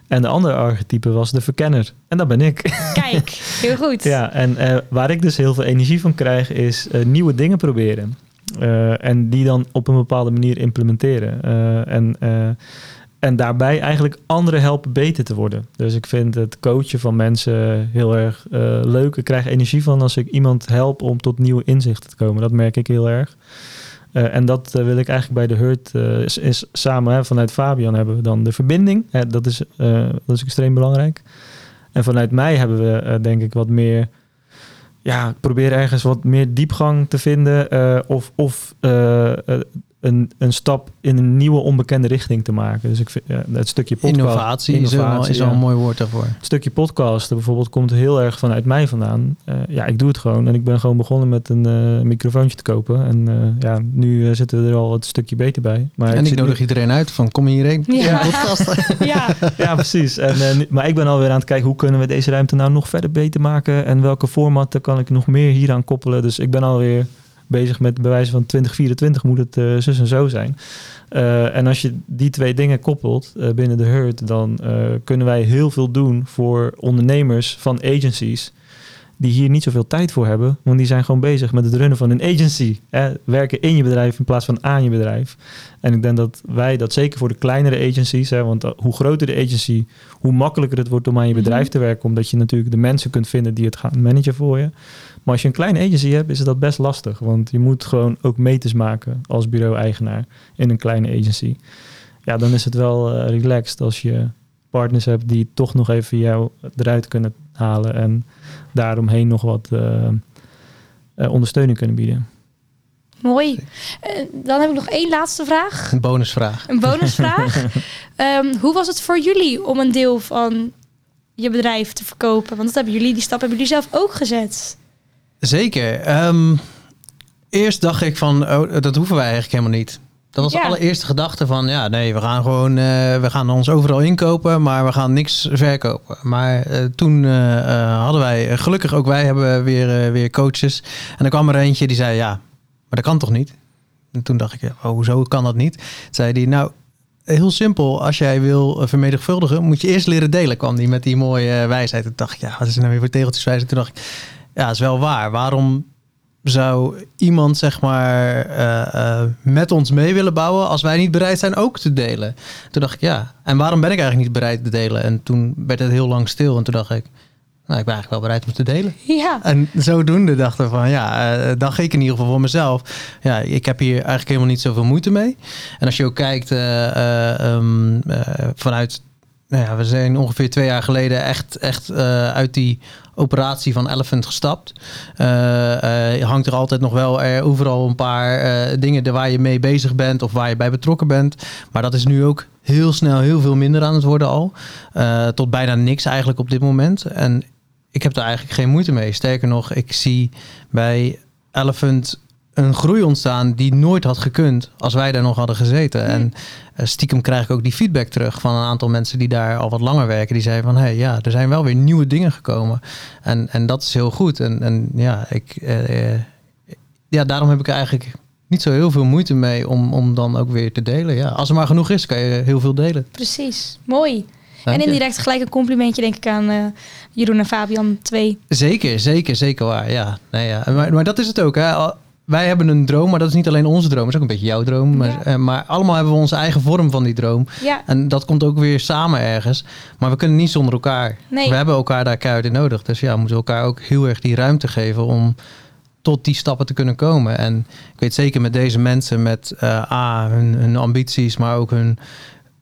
En de andere archetype was de verkenner. En dat ben ik. Kijk, heel goed. <laughs> Ja, en eh, waar ik dus heel veel energie van krijg, is eh, nieuwe dingen proberen. Eh, en die dan op een bepaalde manier implementeren. En, en daarbij eigenlijk anderen helpen beter te worden. Dus ik vind het coachen van mensen heel erg leuk. Ik krijg energie van als ik iemand help om tot nieuwe inzichten te komen. Dat merk ik heel erg. Eh, en dat eh, wil ik eigenlijk bij de Hurt eh, is, samen hè, vanuit Fabian hebben we dan de verbinding. Hè, dat, is, dat is extreem belangrijk. En vanuit mij hebben we denk ik wat meer. Ja, ik probeer ergens wat meer diepgang te vinden. of of een, een stap in een nieuwe onbekende richting te maken. Dus ik vind ja, het stukje podcast. Innovatie, innovatie, is ja. een mooi woord daarvoor. Het stukje podcasten bijvoorbeeld komt heel erg vanuit mij vandaan. Eh, ja, ik doe het gewoon. En ik ben gewoon begonnen met een eh, microfoontje te kopen. En eh, ja, nu zitten we er al het stukje beter bij. Maar en ik nodig iedereen uit van kom hierheen. Ja. podcast. <laughs> Ja, Ja, precies. En, eh, maar ik ben alweer aan het kijken hoe kunnen we deze ruimte nou nog verder beter maken. En welke formatten kan ik nog meer hieraan koppelen. Dus ik ben alweer bezig met bewijzen van 2024 moet het eh, zus en zo zijn. Eh, en als je die twee dingen koppelt eh, binnen de Hurt, dan kunnen wij heel veel doen voor ondernemers van agencies die hier niet zoveel tijd voor hebben. Want die zijn gewoon bezig met het runnen van een agency. Hè? Werken in je bedrijf in plaats van aan je bedrijf. En ik denk dat wij dat zeker voor de kleinere agencies, hè, want uh, hoe groter de agency, hoe makkelijker het wordt om aan je bedrijf Mhm. te werken, omdat je natuurlijk de mensen kunt vinden die het gaan managen voor je. Maar als je een kleine agency hebt, is dat best lastig, want je moet gewoon ook meters maken als bureau-eigenaar in een kleine agency. Ja, dan is het wel eh, relaxed als je partners hebt die toch nog even jou eruit kunnen halen en daaromheen nog wat eh, eh, ondersteuning kunnen bieden. mooi. Eh, dan heb ik nog één laatste vraag. Een bonusvraag. Een bonusvraag. <laughs> Ehm, hoe was het voor jullie om een deel van je bedrijf te verkopen? Want dat hebben jullie, die stap hebben jullie zelf ook gezet. Zeker. Ehm, eerst dacht ik van, oh, dat hoeven wij eigenlijk helemaal niet. Dat was Ja. de allereerste gedachte van, ja, nee, we gaan gewoon, eh, we gaan ons overal inkopen, maar we gaan niks verkopen. Maar eh, toen eh, hadden wij, gelukkig ook wij hebben weer, weer coaches. En er kwam er eentje die zei, ja, maar dat kan toch niet? En toen dacht ik, oh, hoezo kan dat niet? Toen zei hij, nou, heel simpel. Als jij wil vermenigvuldigen, moet je eerst leren delen. Kwam die met die mooie wijsheid. Toen dacht ik, ja, wat is er nou weer voor tegeltjeswijsheid? Toen dacht ik, ja, is wel waar. Waarom zou iemand zeg maar eh, eh, met ons mee willen bouwen als wij niet bereid zijn ook te delen? Toen dacht ik ja, en waarom ben ik eigenlijk niet bereid te delen? En toen werd het heel lang stil en toen dacht ik, nou ik ben eigenlijk wel bereid om te delen. Ja, En zodoende dachten we van ja, uh, dacht ik in ieder geval voor mezelf. Ja, ik heb hier eigenlijk helemaal niet zoveel moeite mee. En als je ook kijkt um, vanuit, nou ja, we zijn ongeveer twee jaar geleden echt, echt uit die operatie van Elephant gestapt. Uh, hangt er altijd nog wel er overal een paar dingen waar je mee bezig bent of waar je bij betrokken bent. Maar dat is nu ook heel snel heel veel minder aan het worden al. Tot bijna niks eigenlijk op dit moment. En ik heb daar eigenlijk geen moeite mee. Sterker nog, ik zie bij Elephant een groei ontstaan die nooit had gekund als wij daar nog hadden gezeten. Nee. En uh, stiekem krijg ik ook die feedback terug van een aantal mensen die daar al wat langer werken. Die zeiden van, hé, hey, ja, er zijn wel weer nieuwe dingen gekomen. En, en dat is heel goed. En, en ja, ik, uh, ja, daarom heb ik eigenlijk niet zo heel veel moeite mee om, om dan ook weer te delen. Ja, als er maar genoeg is, kan je heel veel delen. Precies, mooi. Dank en indirect gelijk een complimentje denk ik aan uh, Jeroen en Fabian 2. Zeker, zeker, zeker waar. Ja, nee, ja. Maar, maar dat is het ook. Hè wij hebben een droom, maar dat is niet alleen onze droom. Dat is ook een beetje jouw droom. Maar, ja. maar allemaal hebben we onze eigen vorm van die droom. Ja. En dat komt ook weer samen ergens. Maar we kunnen niet zonder elkaar. Nee. We hebben elkaar daar keihard in nodig. Dus ja, we moeten elkaar ook heel erg die ruimte geven om tot die stappen te kunnen komen. En ik weet zeker met deze mensen, met uh, A, hun, hun ambities, maar ook hun,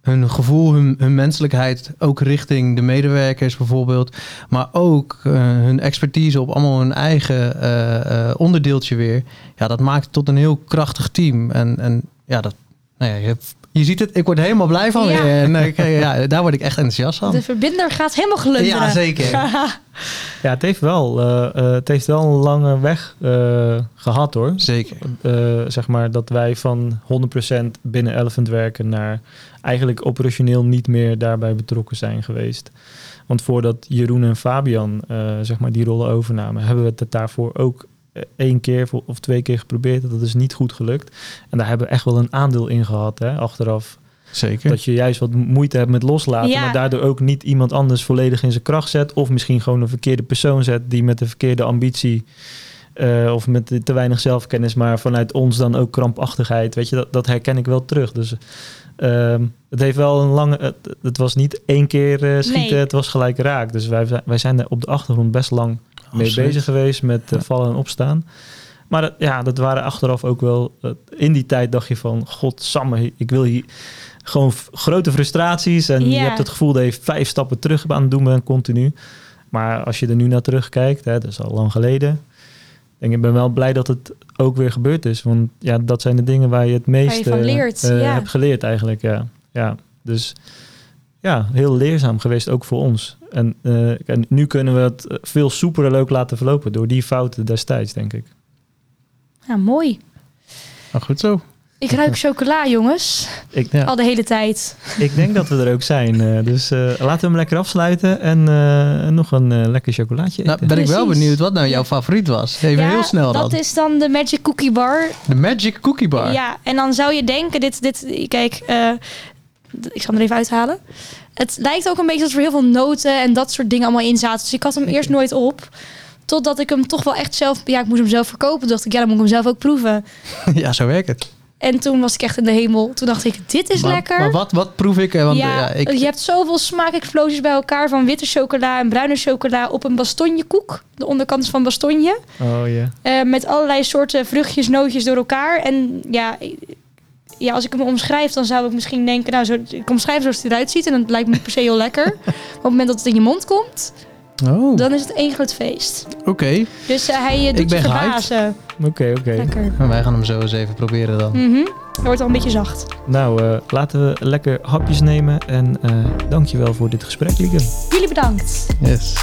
hun gevoel, hun, menselijkheid, ook richting de medewerkers bijvoorbeeld. Maar ook uh, hun expertise op allemaal hun eigen uh, uh, onderdeeltje weer. Ja, dat maakt het tot een heel krachtig team. En, en ja, dat, nou ja, je, je ziet het, ik word helemaal blij van. Ja. En ik, ja, daar word ik echt enthousiast van. De verbinder gaat helemaal gelukkig. Ja, zeker. <laughs> ja, het heeft wel, uh, het heeft wel een lange weg uh, gehad hoor. Zeker. Uh, zeg maar dat wij van 100% binnen Elephant werken naar eigenlijk operationeel niet meer daarbij betrokken zijn geweest. Want voordat Jeroen en Fabian zeg maar die rollen overnamen, hebben we het daarvoor ook één keer of twee keer geprobeerd. Dat is niet goed gelukt. En daar hebben we echt wel een aandeel in gehad, hè, achteraf. Zeker. Dat je juist wat moeite hebt met loslaten, ja. maar daardoor ook niet iemand anders volledig in zijn kracht zet. Of misschien gewoon een verkeerde persoon zet die met de verkeerde ambitie. Uh, of met te weinig zelfkennis, maar vanuit ons dan ook krampachtigheid. Weet je, dat, dat herken ik wel terug. Dus uh, het heeft wel een lange. Het, het was niet één keer uh, schieten, nee. het was gelijk raak. Dus wij, wij zijn er op de achtergrond best lang mee bezig geweest met uh, vallen en opstaan. Maar dat, ja, dat waren achteraf ook wel. Uh, in die tijd dacht je van: God, Samme, ik wil hier gewoon grote frustraties. En je hebt het gevoel dat je vijf stappen terug aan het doen bent, continu. Maar als je er nu naar terugkijkt, hè, dat is al lang geleden. Denk ik ben wel blij dat het ook weer gebeurd is. Want ja, dat zijn de dingen waar je het meest van leert, uh, ja. hebt geleerd eigenlijk. Ja. ja, dus ja, heel leerzaam geweest ook voor ons. En, uh, en nu kunnen we het veel soepeler ook laten verlopen door die fouten destijds, denk ik. Ja, mooi. Nou, goed zo. Ik ruik chocola, jongens. Ik, ja. Al de hele tijd. Ik denk dat we er ook zijn. Uh, dus uh, laten we hem lekker afsluiten en uh, nog een lekker chocolaatje eten. Nou, ben Precies. ik wel benieuwd wat nou jouw favoriet was. Even ja, heel snel dan. dat is dan de Magic Cookie Bar. De Magic Cookie Bar? Ja, en dan zou je denken, dit, dit kijk, ik zal hem er even uithalen. Het lijkt ook een beetje alsof er heel veel noten en dat soort dingen allemaal in zaten. Dus ik had hem eerst <laughs> nooit op. Totdat ik hem toch wel echt zelf... Ja, ik moest hem zelf verkopen. Dacht ik, ja, dan moet ik hem zelf ook proeven. <laughs> ja, zo werkt het. En toen was ik echt in de hemel. Toen dacht ik, dit is maar, lekker. Maar wat, wat proef ik? Want, ja, ja ik... je hebt zoveel smaakexplosies bij elkaar. Van witte chocola en bruine chocola op een bastonjekoek. De onderkant is van bastonje. Oh ja. Yeah. Uh, met allerlei soorten vruchtjes, nootjes door elkaar. En ja, ja, als ik hem omschrijf, dan zou ik misschien denken... Nou, zo, ik omschrijf zoals het eruit ziet. En dat lijkt me niet per se heel lekker. Maar <laughs> op het moment dat het in je mond komt... Oh. Dan is het één groot feest. Oké. Okay. Dus uh, hij uh, doet ik ben je verbazen. Oké, okay, oké. Okay. Wij gaan hem zo eens even proberen dan. Mm -hmm. Hij wordt al een beetje zacht. Nou, uh, laten we lekker hapjes nemen. En dankjewel voor dit gesprek, Lieke. Jullie bedankt. Yes.